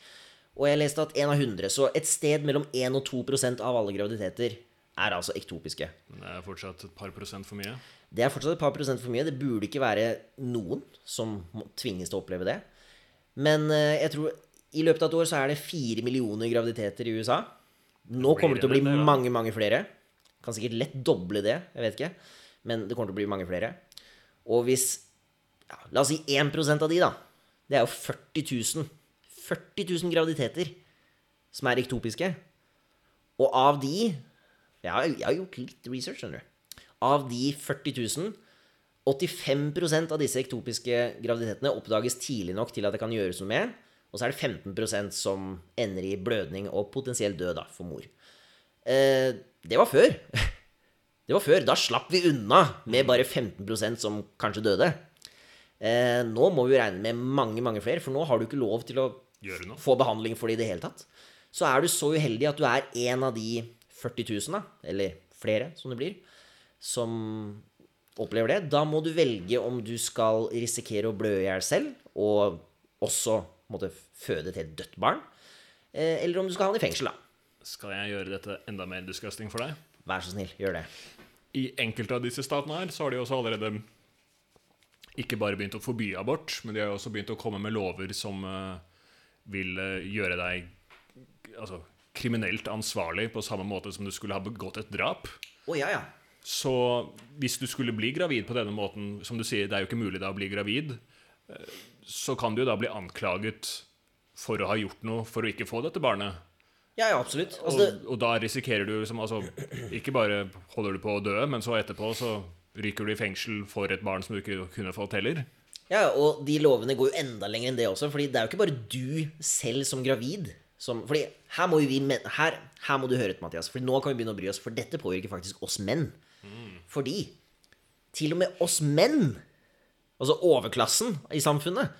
og jeg leste at 1 av 100, så et sted mellom 1 og 2% av alle graviditeter er altså ektopiske. Men det er fortsatt et par prosent for mye. Det er fortsatt et par prosent for mye. Det burde ikke være noen som tvinges til å oppleve det. Men eh, jeg tror i løpet av et år så er det fire millioner graviditeter i USA. Nå kommer det til å bli mange, mange flere. Kan sikkert lett doble det, jeg vet ikke. Men det kommer til å bli mange flere. Og hvis ja, La oss si 1 av de, da. Det er jo 40 000. 40 000 graviditeter som er ektopiske. Og av de Jeg har, jeg har gjort litt research, skjønner du. Av de 40 000 85% av disse ektopiske graviditetene oppdages tidlig nok til at det kan gjøres noe med. Og så er det 15% som ender i blødning og potensiell død da, for mor. Eh, det var før. Det var før. Da slapp vi unna med bare 15% som kanskje døde. Eh, nå må vi regne med mange, mange flere, for nå har du ikke lov til å få behandling for det i det hele tatt. Så er du så uheldig at du er en av de 40 000, da, eller flere som det blir, som opplever det. Da må du velge om du skal risikere å blø i hjel selv, og også måtte føde til et dødt barn, eh, eller om du skal havne i fengsel, da. Skal jeg gjøre dette enda mer disgusting for deg? Vær så snill, gjør det. I enkelte av disse statene her så har de også allerede ikke bare begynt å forby abort, men de har også begynt å komme med lover som eh, vil eh, gjøre deg altså, kriminelt ansvarlig på samme måte som du skulle ha begått et drap. Oh, ja, ja. Så hvis du skulle bli gravid på denne måten, som du sier, det er jo ikke mulig da å bli gravid, eh, så kan du jo da bli anklaget for å ha gjort noe for å ikke få dette barnet. Ja, ja, absolutt. Og, Altså, det, og da risikerer du liksom, altså, Ikke bare holder du på å dø, men så etterpå så ryker du i fengsel for et barn som du ikke kunne fått heller. Ja, og de lovene går jo enda lenger enn det også, fordi det er jo ikke bare du selv som gravid som Fordi her må vi her, her må du høre etter, Mathias, for nå kan vi begynne å bry oss, for dette påvirker faktisk oss menn. Fordi til og med oss menn, altså overklassen i samfunnet,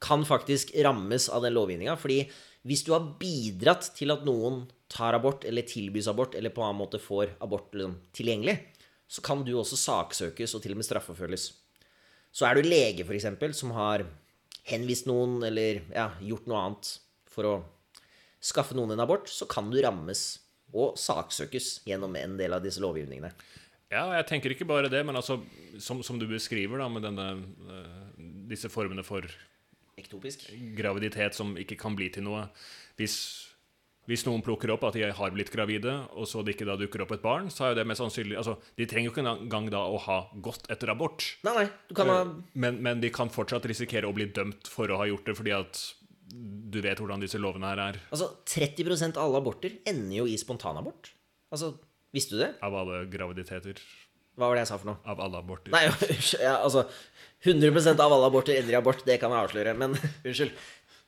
kan faktisk rammes av den lovgivninga. Fordi hvis du har bidratt til at noen tar abort, eller tilbys abort, eller på en annen måte får abort liksom, tilgjengelig, så kan du også saksøkes og til og med straffeforfølges. Så er du lege, f.eks., som har henvist noen eller ja, gjort noe annet for å skaffe noen en abort, så kan du rammes og saksøkes gjennom en del av disse lovgivningene. Ja, jeg tenker ikke bare det, men altså, som, som du beskriver da, med denne, eh, disse formene for Ektopisk. graviditet som ikke kan bli til noe. Hvis, hvis noen plukker opp at de har blitt gravide, og så det ikke da dukker opp et barn, så er jo det mest sannsynlig altså, De trenger jo ikke engang da å ha gått etter abort. Nei, nei, du kan ha Men, men de kan fortsatt risikere å bli dømt for å ha gjort det, fordi at du vet hvordan disse lovene her er. Altså, 30 av alle aborter ender jo i spontanabort. Altså, visste du det? Av alle graviditeter. Hva var det jeg sa for noe? Av alle aborter. Nei, ja, altså 100% av alle aborter ender i abort, det kan jeg avsløre, men unnskyld.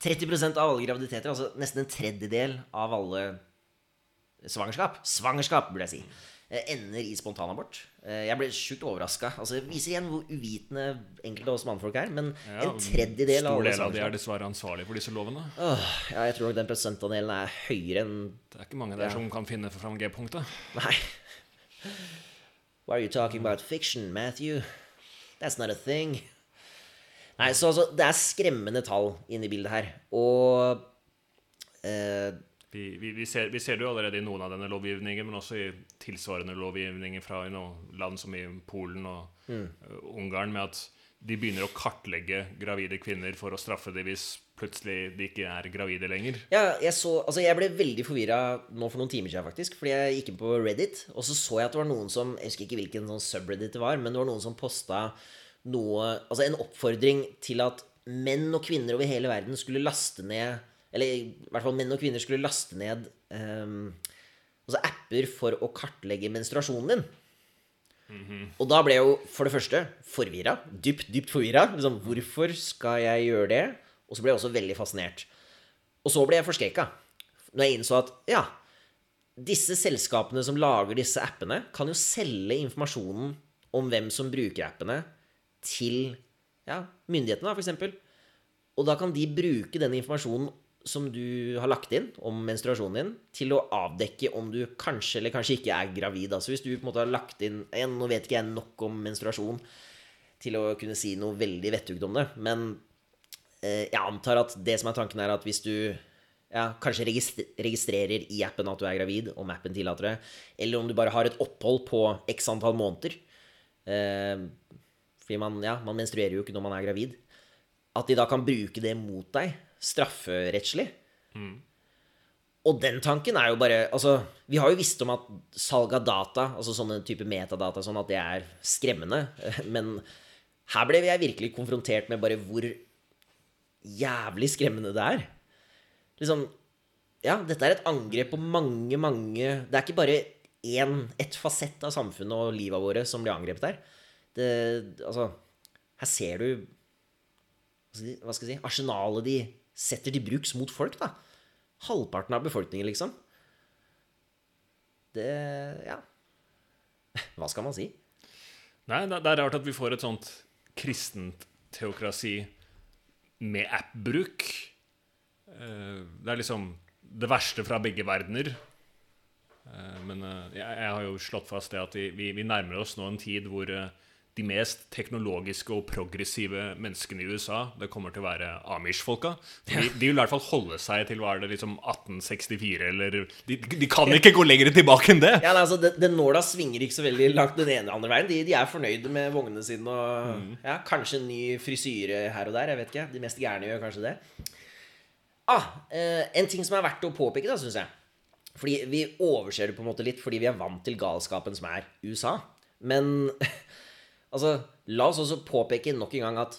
30% av alle graviditeter, altså nesten en tredjedel av alle svangerskap Svangerskap, burde jeg si. Eh, Ender i spontanabort. Eh, Jeg ble sjukt overraska. Altså, det viser igjen hvor uvitende enkelte av oss mannfolk er. Men Ja, en tredjedel av Stor del av de er dessverre ansvarlige for disse lovene. Åh, ja, Jeg tror nok den prosentandelen er høyere enn Det er ikke mange der Ja. som kan finne fram G-punktet. Nei. Why are you talking about fiction, Matthew? That's not a thing. Nei, så altså, det er skremmende tall inne i bildet her. Og eh, Vi, vi, vi, ser, vi ser det jo allerede i noen av denne lovgivningen, men også i tilsvarende lovgivninger fra noen land som i Polen og Mm. uh, Ungarn, med at de begynner å kartlegge gravide kvinner for å straffe dem hvis plutselig de ikke er gravide lenger. Ja, jeg, så, altså jeg ble veldig forvirra nå for noen timer siden, faktisk. Fordi jeg gikk inn på Reddit, og så så jeg at det var noen som Jeg husker ikke hvilken sånn subreddit det var, men det var noen som posta noe Altså en oppfordring til at menn og kvinner over hele verden skulle laste ned Eller i hvert fall menn og kvinner skulle laste ned um, altså apper for å kartlegge menstruasjonen din. Og da ble jeg jo for det første forvirra. Dypt, dypt forvirra. Liksom, hvorfor skal jeg gjøre det? Og så ble jeg også veldig fascinert. Og så ble jeg forskrekka. Når jeg innså at ja, disse selskapene som lager disse appene, kan jo selge informasjonen om hvem som bruker appene, til ja, myndighetene, f.eks. Og da kan de bruke den informasjonen som du har lagt inn om menstruasjonen din, til å avdekke om du kanskje eller kanskje ikke er gravid. Altså hvis du på en måte har lagt inn Nå vet ikke jeg nok om menstruasjon til å kunne si noe veldig vettugt om det, men eh, jeg antar at det som er tanken, er at hvis du ja, kanskje registrerer i appen at du er gravid, om appen tillater det, eller om du bare har et opphold på x antall måneder eh, Fordi man, ja, man menstruerer jo ikke når man er gravid. At de da kan bruke det mot deg strafferettslig. Og den tanken er jo bare Altså, vi har jo visst om at salg av data, altså sånne type metadata, sånn at det er skremmende. Men her ble jeg virkelig konfrontert med bare hvor jævlig skremmende det er. Liksom Ja, dette er et angrep på mange, mange Det er ikke bare én, ett fasett av samfunnet og livet våre som blir angrepet her. Det, altså Her ser du hva skal jeg si, arsenalet de setter til bruks mot folk, da. Halvparten av befolkningen, liksom. Det Ja. Hva skal man si? Nei, det, er rart at vi får et sånt kristent teokrasi med app-bruk. Eh, Det er liksom det verste fra begge verdener. Eh, Men eh, jeg, har jo slått fast det at vi, vi, nærmer oss nå en tid hvor de mest teknologiske og progressive menneskene i USA, det kommer til å være Amish-folka. De, de vil i hvert fall holde seg til hva er det, liksom 1864, eller de, de kan ikke gå lenger tilbake enn det! Ja, altså, den, nåla svinger ikke så veldig langt den ene eller andre veien. De, de er fornøyde med vognene sine og ja, kanskje en ny frisyre her og der. Jeg vet ikke. De mest gærne gjør kanskje det. Ah, eh, en ting som er verdt å påpeke, da, syns jeg. Fordi vi overser det på en måte litt fordi vi er vant til galskapen som er USA. Men altså, la oss også påpeke nok en gang at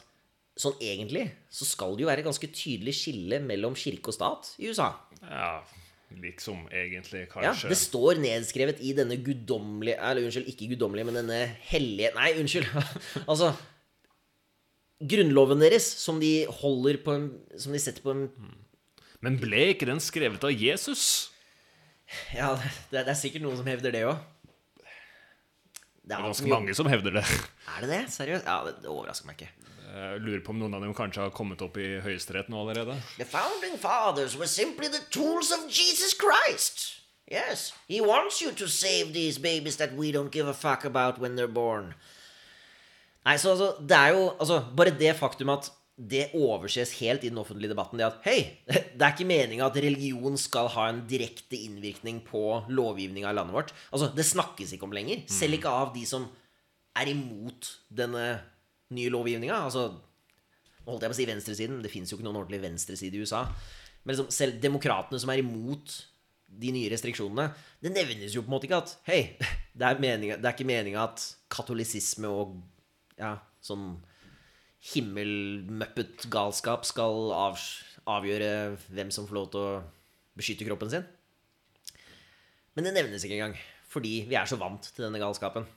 sånn egentlig så skal det jo være et ganske tydelig skille mellom kirke og stat i USA. Ja, liksom egentlig, Ja, kanskje. det står nedskrevet i denne guddommelige Eller unnskyld, ikke guddommelige, men denne hellige Nei, unnskyld. altså Grunnloven deres, som de holder på en Som de setter på en Men ble ikke den skrevet av Jesus? Ja, det, det er sikkert noen som hevder det òg. Det er er ganske mange som hevder det. Er det det? Seriøst? Ja, det, det overrasker meg ikke. Jeg lurer på om noen av dem kanskje har kommet opp i Høyesterett nå allerede. The founding fathers were simply the tools of Jesus Christ. Yes, he wants you to save these babies that we don't give a fuck about when they're born. Nei, så altså, det er jo altså, Bare det faktum at det overses helt i den offentlige debatten, det at hei, det er ikke meninga at religion skal ha en direkte innvirkning på lovgivninga i landet vårt. Altså, Det snakkes ikke om lenger. Selv ikke av de som er imot denne nye lovgivninga. Altså, nå holdt jeg på å si venstresiden. Det fins jo ikke noen ordentlig venstreside i USA. Men liksom, selv demokratene som er imot de nye restriksjonene, det nevnes jo på en måte ikke at Hei, det er, meningen, det er ikke meninga at katolisisme og ja, sånn himmelmøppet galskap skal av, avgjøre hvem som får lov til å beskytte kroppen sin. Men det nevnes ikke engang, fordi vi er så vant til denne galskapen.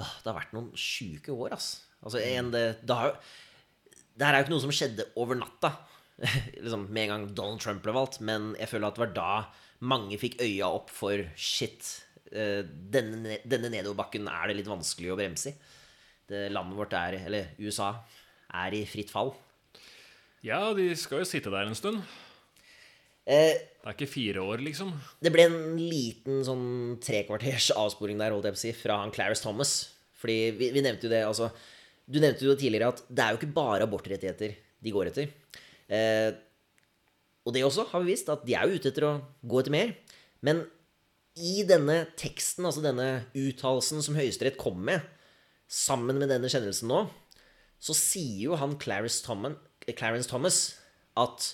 Det har vært noen sjuke år, ass. Altså, en, det, det, har, det her er jo ikke noe som skjedde over natta. liksom, med en gang Donald Trump ble valgt. Men jeg føler at det var da mange fikk øya opp for shit. eh, Denne, ne- denne nedoverbakken er det litt vanskelig å bremse i. Det landet vårt er, eller USA, er i fritt fall. Ja, de skal jo sitte der en stund. Eh, Det er ikke fire år, liksom. det ble en liten sånn trekvarters avsporing der, holdt jeg på å si, fra han Clarice Thomas. Fordi vi, vi nevnte jo det, altså Du nevnte jo tidligere at det er jo ikke bare abortrettigheter de går etter. Eh, og det også har vi visst, at de er jo ute etter å gå etter mer. Men i denne teksten, altså denne uttalelsen som Høyesterett kom med, sammen med denne kjennelsen nå, så sier jo han Clarence Thomas, at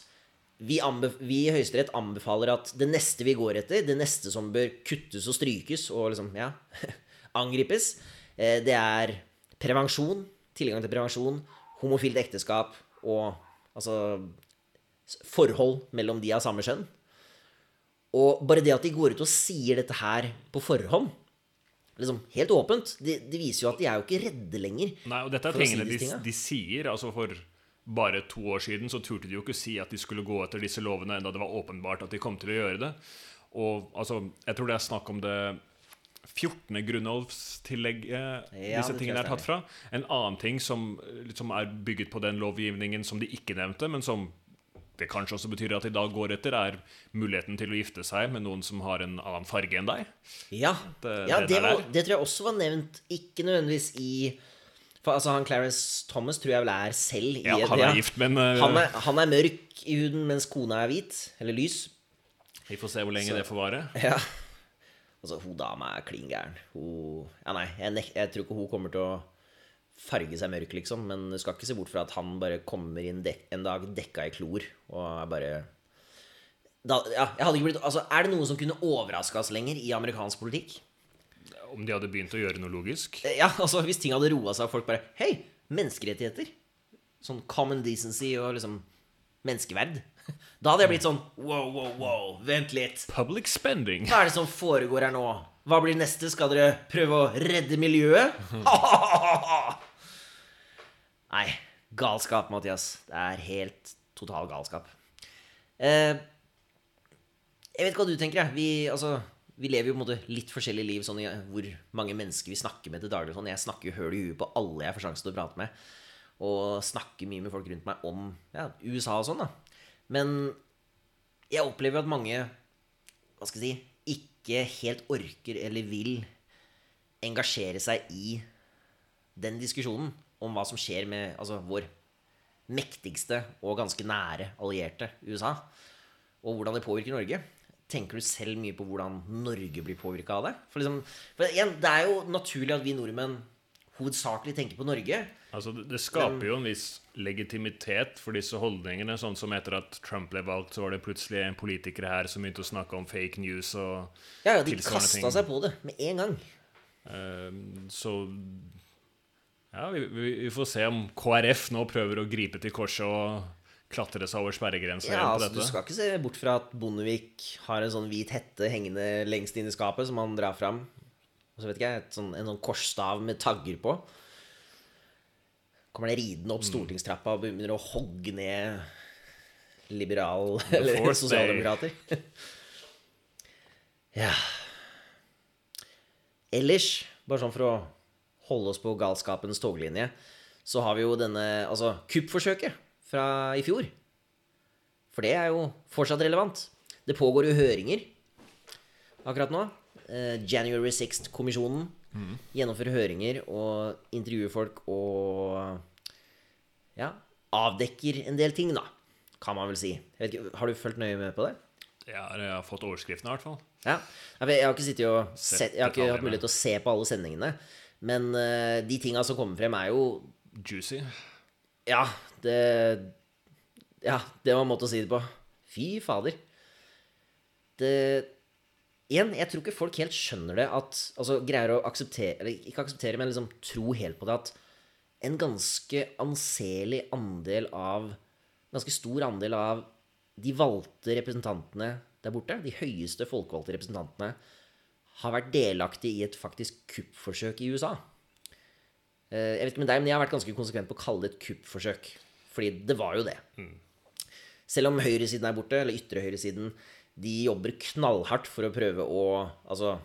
vi, vi i Høyesterett anbefaler at det neste vi går etter, det neste som bør kuttes og strykes og liksom, ja, angripes, eh, det er prevensjon, tilgang til prevensjon, homofilt ekteskap og altså forhold mellom de av samme kjønn. Og bare det at de går ut og sier dette her på forhånd, liksom helt åpent, det, det viser jo at de er jo ikke redde lenger. Nei, og dette er For si tingene de, de sier. altså For bare to år siden så turte de jo ikke si at de skulle gå etter disse lovene, enda det var åpenbart at de kom til å gjøre det. Og altså, jeg tror det er snakk om det 14. grunnlovstillegget Ja, disse tingene er tatt fra. En annen ting som liksom er bygget på den lovgivningen som de ikke nevnte, men som det kanskje også betyr at de da går etter, er muligheten til å gifte seg med noen som har en annen farge enn deg. Ja, Det- ja det det, var, det tror jeg også var nevnt. Ikke nødvendigvis i For altså, han Clarence Thomas tror jeg vel er selv i Ja, han er gift, men uh, Han er, han er mørk i huden, mens kona er hvit. Eller lys. vi får se hvor lenge det får vare. Ja. Altså, hun dama er klin gæren. Hun Ja, nei, jeg, jeg tror ikke hun kommer til å farge seg mørk, liksom. Men du skal ikke se bort fra at han bare kommer inn en dag dekka i klor og er bare da, ja, jeg hadde ikke blitt, altså, Er det noen som kunne overraska oss lenger i amerikansk politikk? Om de hadde begynt å gjøre noe logisk. Ja, altså Hvis ting hadde roa seg, og folk bare Hei, menneskerettigheter. Sånn common decency og liksom menneskeverd. Da hadde jeg blitt sånn Wow, wow, wow, vent litt. Public spending. Hva er det som foregår her nå? Hva blir neste? Skal dere prøve å redde miljøet? Nei, galskap, Mathias. Det er helt total galskap. Eh, jeg vet ikke hva du tenker. Jeg. Vi, altså, vi lever jo på en måte litt forskjellige liv, sånn hvor mange mennesker vi snakker med til daglig. Sånn. Jeg snakker jo høl i huet på alle jeg får sjansen til å prate med. Og snakker mye med folk rundt meg om ja, USA og sånn. da. Men jeg opplever at mange hva skal jeg si, ikke helt orker eller vil engasjere seg i den diskusjonen om hva som skjer med altså, vår mektigste og ganske nære allierte, USA, og hvordan det påvirker Norge. Tenker du selv mye på hvordan Norge blir påvirka av det? For, liksom, for igjen, Det er jo naturlig at vi nordmenn hovedsakelig tenker på Norge. Altså, det, skaper jo en viss legitimitet for disse holdningene. Sånn som etter at Trump ble valgt, så var det plutselig en politiker her som begynte å snakke om fake news og Ja, ja, De kasta seg på det med en gang. Uh, så ja, vi, vi, får se om KrF nå prøver å gripe til korset og klatre seg over sperregrensa Ja, altså, Du skal ikke se bort fra at Bondevik har en sånn hvit hette hengende lengst inn i skapet som han drar fram. Og så vet ikke jeg, et sånn, en sånn korsstav med tagger på. Kommer det ridende Mm. opp stortingstrappa og begynner å hogge ned liberal eller sosialdemokrater. ja Ellers, bare sånn for å holde oss på galskapens toglinje, så har vi jo denne Altså kuppforsøket fra i fjor. For det er jo fortsatt relevant. Det pågår jo høringer akkurat nå. Eh, January 6th-kommisjonen gjennomfører høringer og intervjuer folk og ja, avdekker en del ting, da. Kan man vel si. Ikke, har du fulgt nøye med på det? Ja, jeg har fått overskriften i hvert fall. Ja. Jeg har ikke og sett, Jeg har ikke hatt mulighet til å se på alle sendingene. Men eh, de tinga som kommer frem, er jo Juicy. Ja, det Ja, det var en måte å si det på. Fy fader. Det Igjen, jeg tror ikke folk helt skjønner det at Altså greier å akseptere Eller ikke akseptere, men liksom tro helt på det at en ganske anselig andel av Ganske stor andel av de valgte representantene der borte, de høyeste folkevalgte representantene, har vært delaktig i et faktisk kuppforsøk i USA. Eh, Jeg vet ikke med deg, men jeg har vært ganske konsekvent på å kalle det et kuppforsøk. Fordi det var jo det. Selv om høyresiden er borte, eller ytre høyresiden, de jobber knallhardt for å prøve å Altså,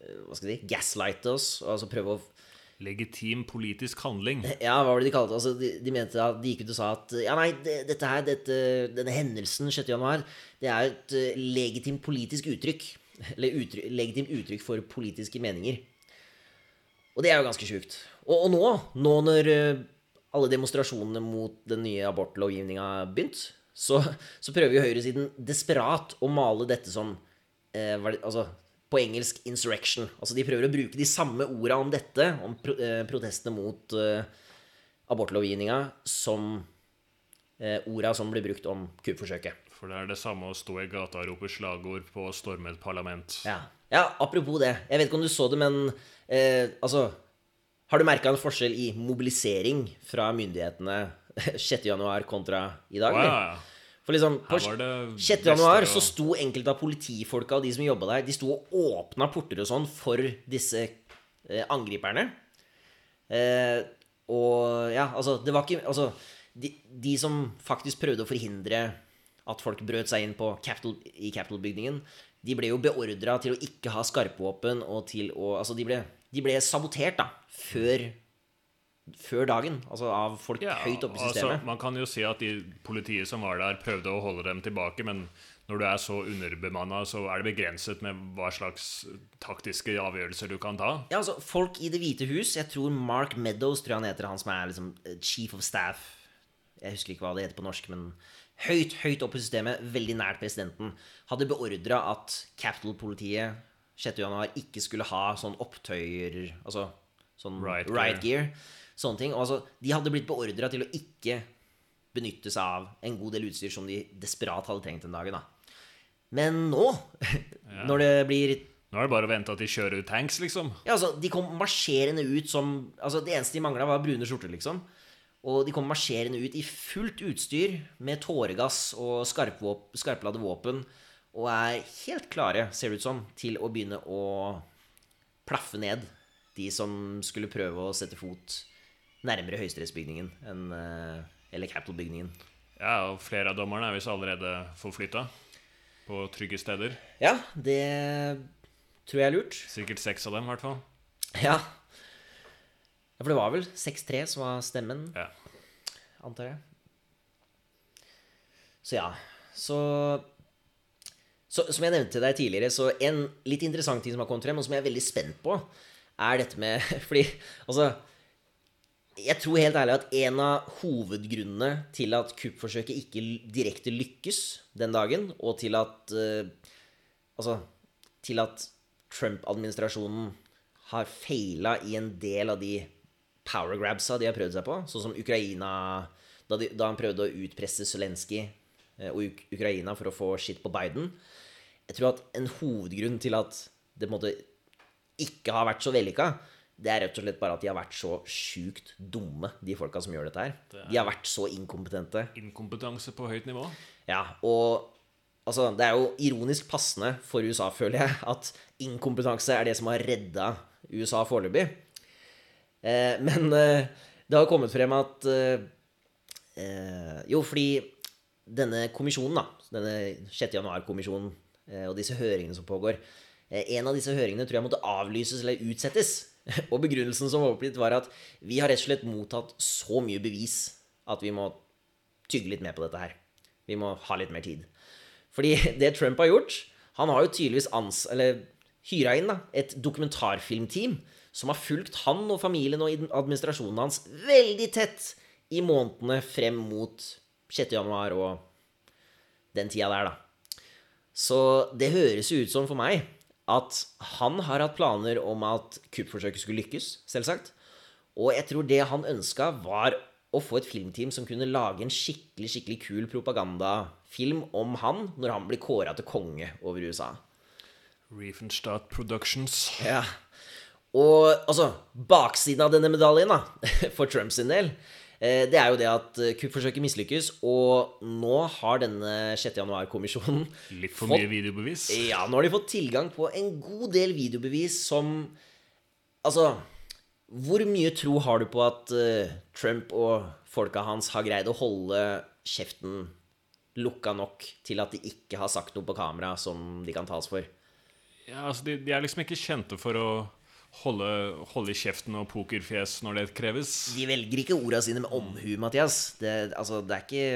eh, hva skal jeg si, gaslighte oss. Altså prøve å Legitim politisk handling. Ja, hva var det de kalte det? Altså, de, de mente at de gikk ut og sa at ja, nei, det, dette her, dette, denne hendelsen 6. januar, det er et uh, legitimt politisk uttrykk. Eller uttrykk, legitimt uttrykk for politiske meninger. Og det er jo ganske sjukt. Og, og nå, nå når uh, alle demonstrasjonene mot den nye abortlovgivninga har begynt, så, så prøver jo høyresiden desperat å male dette som eh, det, altså, på engelsk 'insurrection'. Altså De prøver å bruke de samme orda om dette, om pro eh, protestene mot eh, abortlovgivninga, som eh, orda som blir brukt om kuppforsøket. For det er det samme å stå i gata og rope slagord på å storme et parlament. Ja. ja, apropos det. Jeg vet ikke om du så det, men eh, altså Har du merka en forskjell i mobilisering fra myndighetene 6.1 kontra i dag? Wow. eller? For liksom, På Her var det 6. januar så sto enkelte av politifolka og de som jobba der, de sto og åpna porter og sånn for disse eh, angriperne. Eh, og ja, altså Det var ikke Altså, de, de som faktisk prøvde å forhindre at folk brøt seg inn på Capitol, i Capitol-bygningen, de ble jo beordra til å ikke ha skarpvåpen og til å Altså, de ble, de ble sabotert, da, før før dagen. Altså av folk Ja, høyt oppe i altså, systemet. man kan jo si at de politiet som var der, prøvde å holde dem tilbake, men når du er så underbemanna, så er det begrenset med hva slags taktiske avgjørelser du kan ta. Ja, altså, folk i Det hvite hus Jeg tror Mark Meadows tror jeg han heter, han som er liksom chief of staff. Jeg husker ikke hva det heter på norsk, men høyt, høyt oppe i systemet, veldig nært presidenten, hadde beordra at Capital-politiet 6. januar ikke skulle ha sånn opptøyer Altså sånn right, right gear. gear. Sånne ting. Og altså, de hadde blitt beordra til å ikke benytte seg av en god del utstyr som de desperat hadde trengt den dagen. da. Men nå, når det blir Nå er det bare å vente at de kjører ut tanks, liksom. ja, altså, De kom marsjerende ut som altså, Det eneste de mangla, var brune skjorter, liksom. Og de kommer marsjerende ut i fullt utstyr med tåregass og skarpladde våpen. Og er helt klare, ser det ut som, til å begynne å plaffe ned de som skulle prøve å sette fot nærmere høyesterettsbygningen eh, Eller Capitol-bygningen. Ja, og flere av dommerne er visst allerede forflytta på trygge steder. Ja, det tror jeg er lurt. Sikkert seks av dem, i hvert fall. Ja. Ja, for det var vel 6-3 som var stemmen. Ja. antar jeg. Så ja. Så, så Som jeg nevnte deg tidligere, så en litt interessant ting som har kommet frem, og som jeg er veldig spent på, er dette med Fordi altså Jeg tror helt ærlig at en av hovedgrunnene til at kuppforsøket ikke direkte lykkes den dagen, og til at uh, Altså til at Trump-administrasjonen har feila i en del av de power grabsa de har prøvd seg på, sånn som Ukraina Da, de, da han prøvde å utpresse Zelenskyj eh, og Uk Ukraina for å få skitt på Biden. Jeg tror at en hovedgrunn til at det på en måte ikke har vært så vellykka, det er rett og slett bare at de har vært så sjukt dumme, de folka som gjør dette her. De har vært så inkompetente. Inkompetanse på høyt nivå. Ja, og altså, det er jo ironisk passende for USA, føler jeg, at inkompetanse er det som har redda USA foreløpig. Eh, men eh, det har kommet frem at eh, eh, Jo, fordi denne kommisjonen, da, denne 6. januar-kommisjonen og disse høringene som pågår En av disse høringene tror jeg måtte avlyses eller utsettes. Og begrunnelsen som var oppgitt, var at vi har rett og slett mottatt så mye bevis at vi må tygge litt mer på dette her. Vi må ha litt mer tid. Fordi det Trump har gjort Han har jo tydeligvis ans eller hyra inn da, et dokumentarfilmteam som har fulgt han og familien og administrasjonen hans veldig tett i månedene frem mot 6. januar og den tida der, da. Så det høres jo ut som for meg at han har hatt planer om at kuppforsøket skulle lykkes, selvsagt. Og jeg tror det han ønska, var å få et filmteam som kunne lage en skikkelig skikkelig kul propagandafilm om han når han blir kåra til konge over USA. Riefenstadt Productions. Ja. Og altså, baksiden av denne medaljen, da, for Trumps sin del, eh, det er jo det at eh, kuppforsøket mislykkes, og nå har denne 6. januar-kommisjonen Litt for Fått- mye videobevis. Ja, nå har de fått tilgang på en god del videobevis som Altså, hvor mye tro har du på at uh, Trump og folka hans har greid å holde kjeften lukka nok til at de ikke har sagt noe på kamera som de kan tas for? Ja, altså de, de er liksom ikke kjente for å holde, holde kjeften og pokerfjes når det kreves. De velger ikke orda sine med omhu, Mathias. Det, altså, det er ikke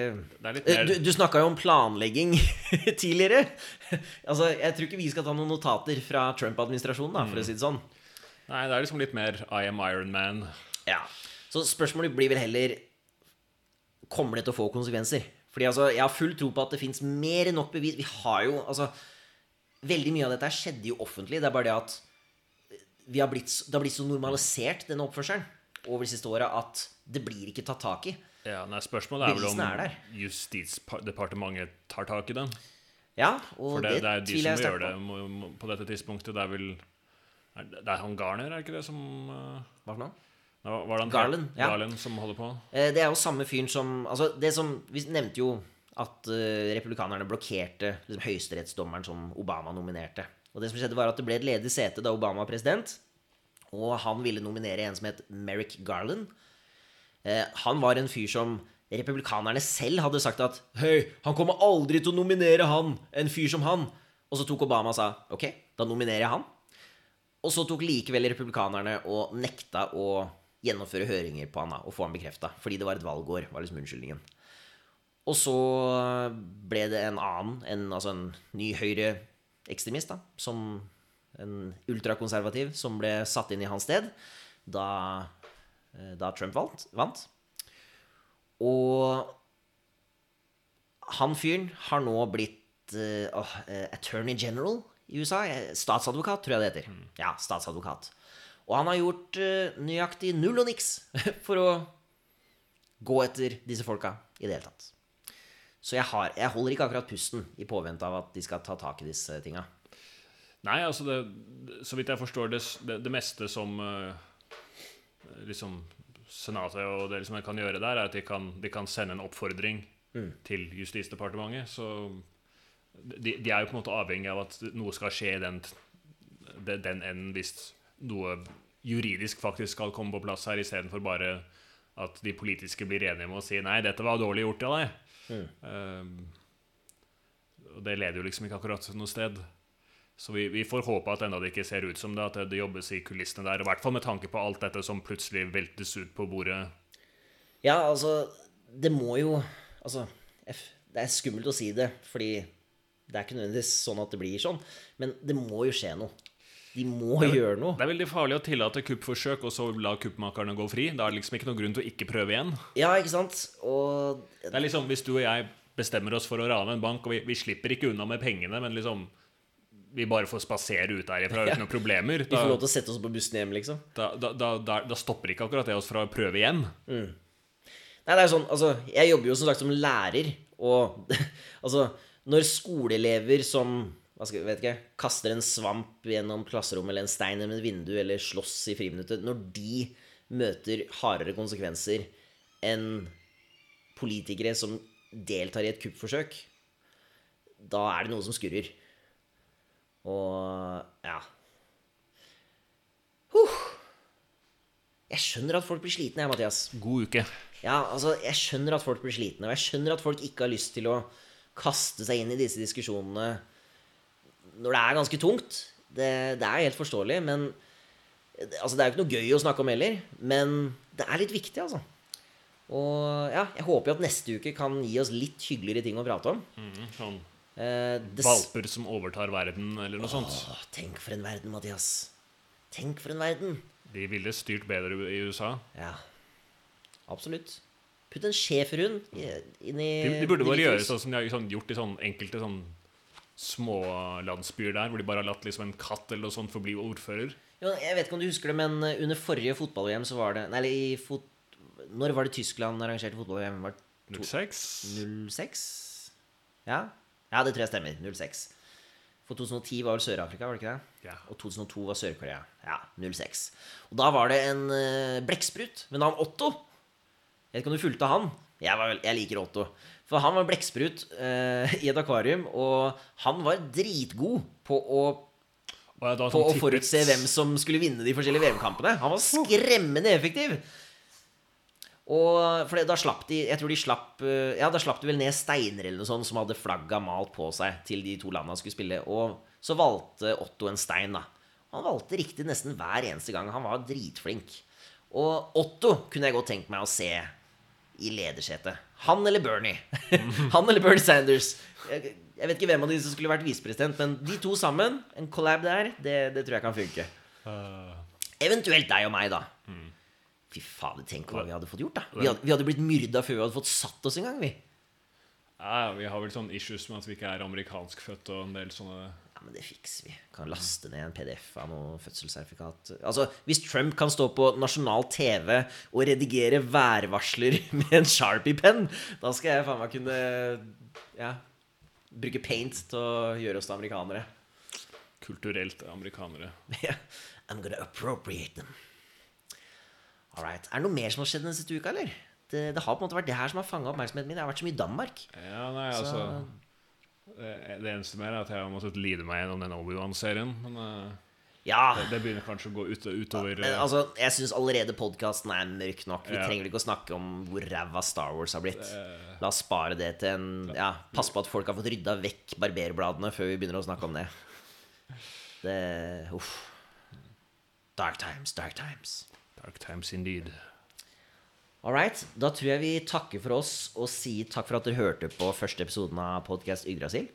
Det er Eh, Du, du snakka jo om planlegging tidligere. Altså, Jeg tror ikke vi skal ta noen notater fra Trump-administrasjonen, da, for å si det sånn. Nei, det er liksom litt mer I am Iron Man. Ja. Så spørsmålet blir vel heller Kommer det til å få konsekvenser? Fordi altså, Jeg har full tro på at det fins mer enn nok bevis. Vi har jo, altså Veldig mye av dette skjedde jo offentlig. Det er bare det at har blitt, det har blitt så normalisert, denne oppførselen, over de siste åra at det blir ikke tatt tak i. Ja, nei, Spørsmålet er vel er om der. Justisdepartementet tar tak i den. Ja, og For det, det, det er de som jeg gjør det på. må- må- på dette tidspunktet. Det er vel er det det er han Garner, er det ikke det, som uh, Hva for noe? Var det han? Garland, ja. Garland som holder på? Eh, Det er jo samme fyren som Altså, det som Vi nevnte jo at uh, republikanerne blokkerte liksom, høyesterettsdommeren som Obama nominerte. Og det som skjedde, var at det ble et ledig sete da Obama var president. Og han ville nominere en som het Merrick Garland. Eh, han var en fyr som republikanerne selv hadde sagt at Hei, han kommer aldri til å nominere han, en fyr som han. Og så tok Obama og sa ok, da nominerer jeg han. Og så tok likevel republikanerne og nekta å gjennomføre høringer på han da, og få han bekrefta. Fordi det var et valgår, var liksom unnskyldningen. Og så ble det en annen, en, altså en ny høyreekstremist, da, som en ultrakonservativ, som ble satt inn i hans sted da, eh, da Trump vant. vant. Og han fyren har nå blitt uh, attorney general i USA. Statsadvokat, tror jeg det heter. Ja, statsadvokat. Og han har gjort uh, nøyaktig null og niks for å gå etter disse folka i det hele tatt. Så jeg, har, jeg holder ikke akkurat pusten i påvente av at de skal ta tak i disse tinga. Nei, altså det, Så vidt jeg forstår det, det, det meste som uh, liksom Senatet og det liksom jeg kan gjøre der, er at de kan, de kan sende en oppfordring til Justisdepartementet. Så de, de er jo på en måte avhengig av at noe skal skje i den, den, den enden hvis noe juridisk faktisk skal komme på plass her, istedenfor bare at de politiske blir enige med å si 'nei, dette var dårlig gjort av deg'. Um, og det leder jo liksom ikke akkurat noe sted. Så vi, vi får håpe at enda det ikke ser ut som det, at det jobbes i kulissene der. I hvert fall med tanke på alt dette som plutselig veltes ut på bordet. Ja, altså Det må jo Altså, det er skummelt å si det, fordi det er ikke nødvendigvis sånn at det blir sånn. Men det må jo skje noe. De må gjøre noe. Det er veldig farlig å tillate kuppforsøk og så la kuppmakerne gå fri. Da er det liksom ikke noen grunn til å ikke prøve igjen. Ja, ikke sant? Og Det er liksom, Hvis du og jeg bestemmer oss for å rane en bank, og vi, vi slipper ikke unna med pengene, men liksom vi bare får spasere ut derifra uten noen problemer, vi får lov til å sette oss på bussen hjem, liksom. da, da, da, da, da stopper ikke akkurat det oss fra å prøve igjen. Nei, det er jo sånn, altså, Jeg jobber jo som sagt som lærer, og altså Når skoleelever som skal, vet ikke, kaster en svamp gjennom klasserommet eller en stein gjennom et vindu eller slåss i friminuttet Når de møter hardere konsekvenser enn politikere som deltar i et kuppforsøk, da er det noe som skurrer. Og ja Huh. Jeg skjønner at folk blir slitne, jeg, Mathias. God uke. Ja, altså, jeg skjønner at folk blir slitne, og jeg skjønner at folk ikke har lyst til å kaste seg inn i disse diskusjonene når det er ganske tungt. Det, det er helt forståelig, men Altså, det er jo ikke noe gøy å snakke om heller, men det er litt viktig, altså. Og ja, jeg håper jo at neste uke kan gi oss litt hyggeligere ting å prate om. Mm, Sånn Eh, valper som overtar verden, eller noe sånt. Åh, tenk for en verden, Mathias. Tenk for en verden. De ville styrt bedre i USA. Ja, absolutt. Putt en schæferhund inn i De, de burde bare gjøre sånn som de har gjort i sånn enkelte sånn små landsbyer der, hvor de bare har latt liksom en katt eller noe sånt forbli bli ordfører. Jo, jeg vet ikke om du husker det, men eh, under forrige fotball-VM så var det Nei, i fot... Når var det Tyskland arrangerte fotball-VM? 06? 06? Ja? ja, det tror jeg stemmer. 06. For 2010 var vel Sør-Afrika, var det ikke det? Ja. Og 2002 var Sør-Korea. Ja, 06. Og da var det en uh, blekksprut ved navn Otto. Jeg vet ikke om du fulgte han? Jeg, var, vel- jeg liker Otto. For han var blekksprut eh, i et akvarium, og han var dritgod på å på sånn å forutse hvem som skulle vinne de forskjellige VM-kampene. Han var skremmende effektiv. Og for da slapp de Jeg tror de slapp eh, Ja, da slapp de vel ned steiner eller noe sånt som hadde flagga malt på seg til de to landa skulle spille. Og så valgte Otto en stein, da. Han valgte riktig nesten hver eneste gang. Han var dritflink. Og Otto kunne jeg godt tenkt meg å se i ledersetet. Han eller Bernie. Han eller Bernie Sanders. Jeg, jeg vet ikke hvem av de som skulle vært visepresident, men de to sammen, en collab der, det, det tror jeg kan funke. Eventuelt deg og meg, da. Fy fader, tenk hva vi hadde fått gjort, da. Vi hadde, vi hadde blitt myrda før vi hadde fått satt oss en gang, vi. Ja, vi har vel sånne issues med at vi ikke er amerikanskfødt og en del sånne Ja, men det fikser vi. Kan laste ned en PDF av noe fødselssertifikat. Altså, Hvis Trump kan stå på nasjonal TV og redigere værvarsler med en Sharpie-penn, da skal jeg faen meg kunne ja, bruke paint til å gjøre oss til amerikanere. kulturelt amerikanere. I'm gonna appropriate them. All right. Er det noe mer som har skjedd denne siste uka, eller? Det, det har på en måte vært det her som har fanga oppmerksomheten min. Jeg har vært så mye i Danmark. Ja, nei, altså det, det eneste mer er at jeg har måttet lide meg gjennom den Obi-Wan-serien. Men eh, Ja. det, det begynner kanskje å gå ut, utover Men eh, altså, jeg syns allerede podkasten er mørk nok. Vi Ja. trenger ikke å snakke om hvor ræva Star Wars har blitt. La oss spare det til en Ja, pass på at folk har fått rydda vekk barberbladene før vi begynner å snakke om det. Det Uff. Dark times, dark times. Dark times indeed. All right. Da tror jeg vi takker for oss og sier takk for at dere hørte på første episoden av podkast Yggdrasil.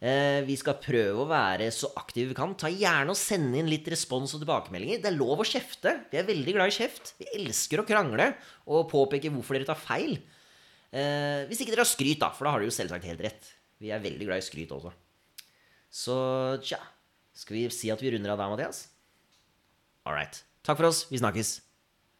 Eh, vi skal prøve å være så aktive vi kan. Ta gjerne og Sende inn litt respons og tilbakemeldinger. Det er lov å kjefte. Vi er veldig glad i kjeft. Vi elsker å krangle og påpeke hvorfor dere tar feil. Eh, hvis ikke dere har skryt, da, for da har dere jo selvsagt helt rett. Vi er veldig glad i skryt også. Så tja Skal vi si at vi runder av der, Mathias? All right. Takk for oss. Vi snakkes.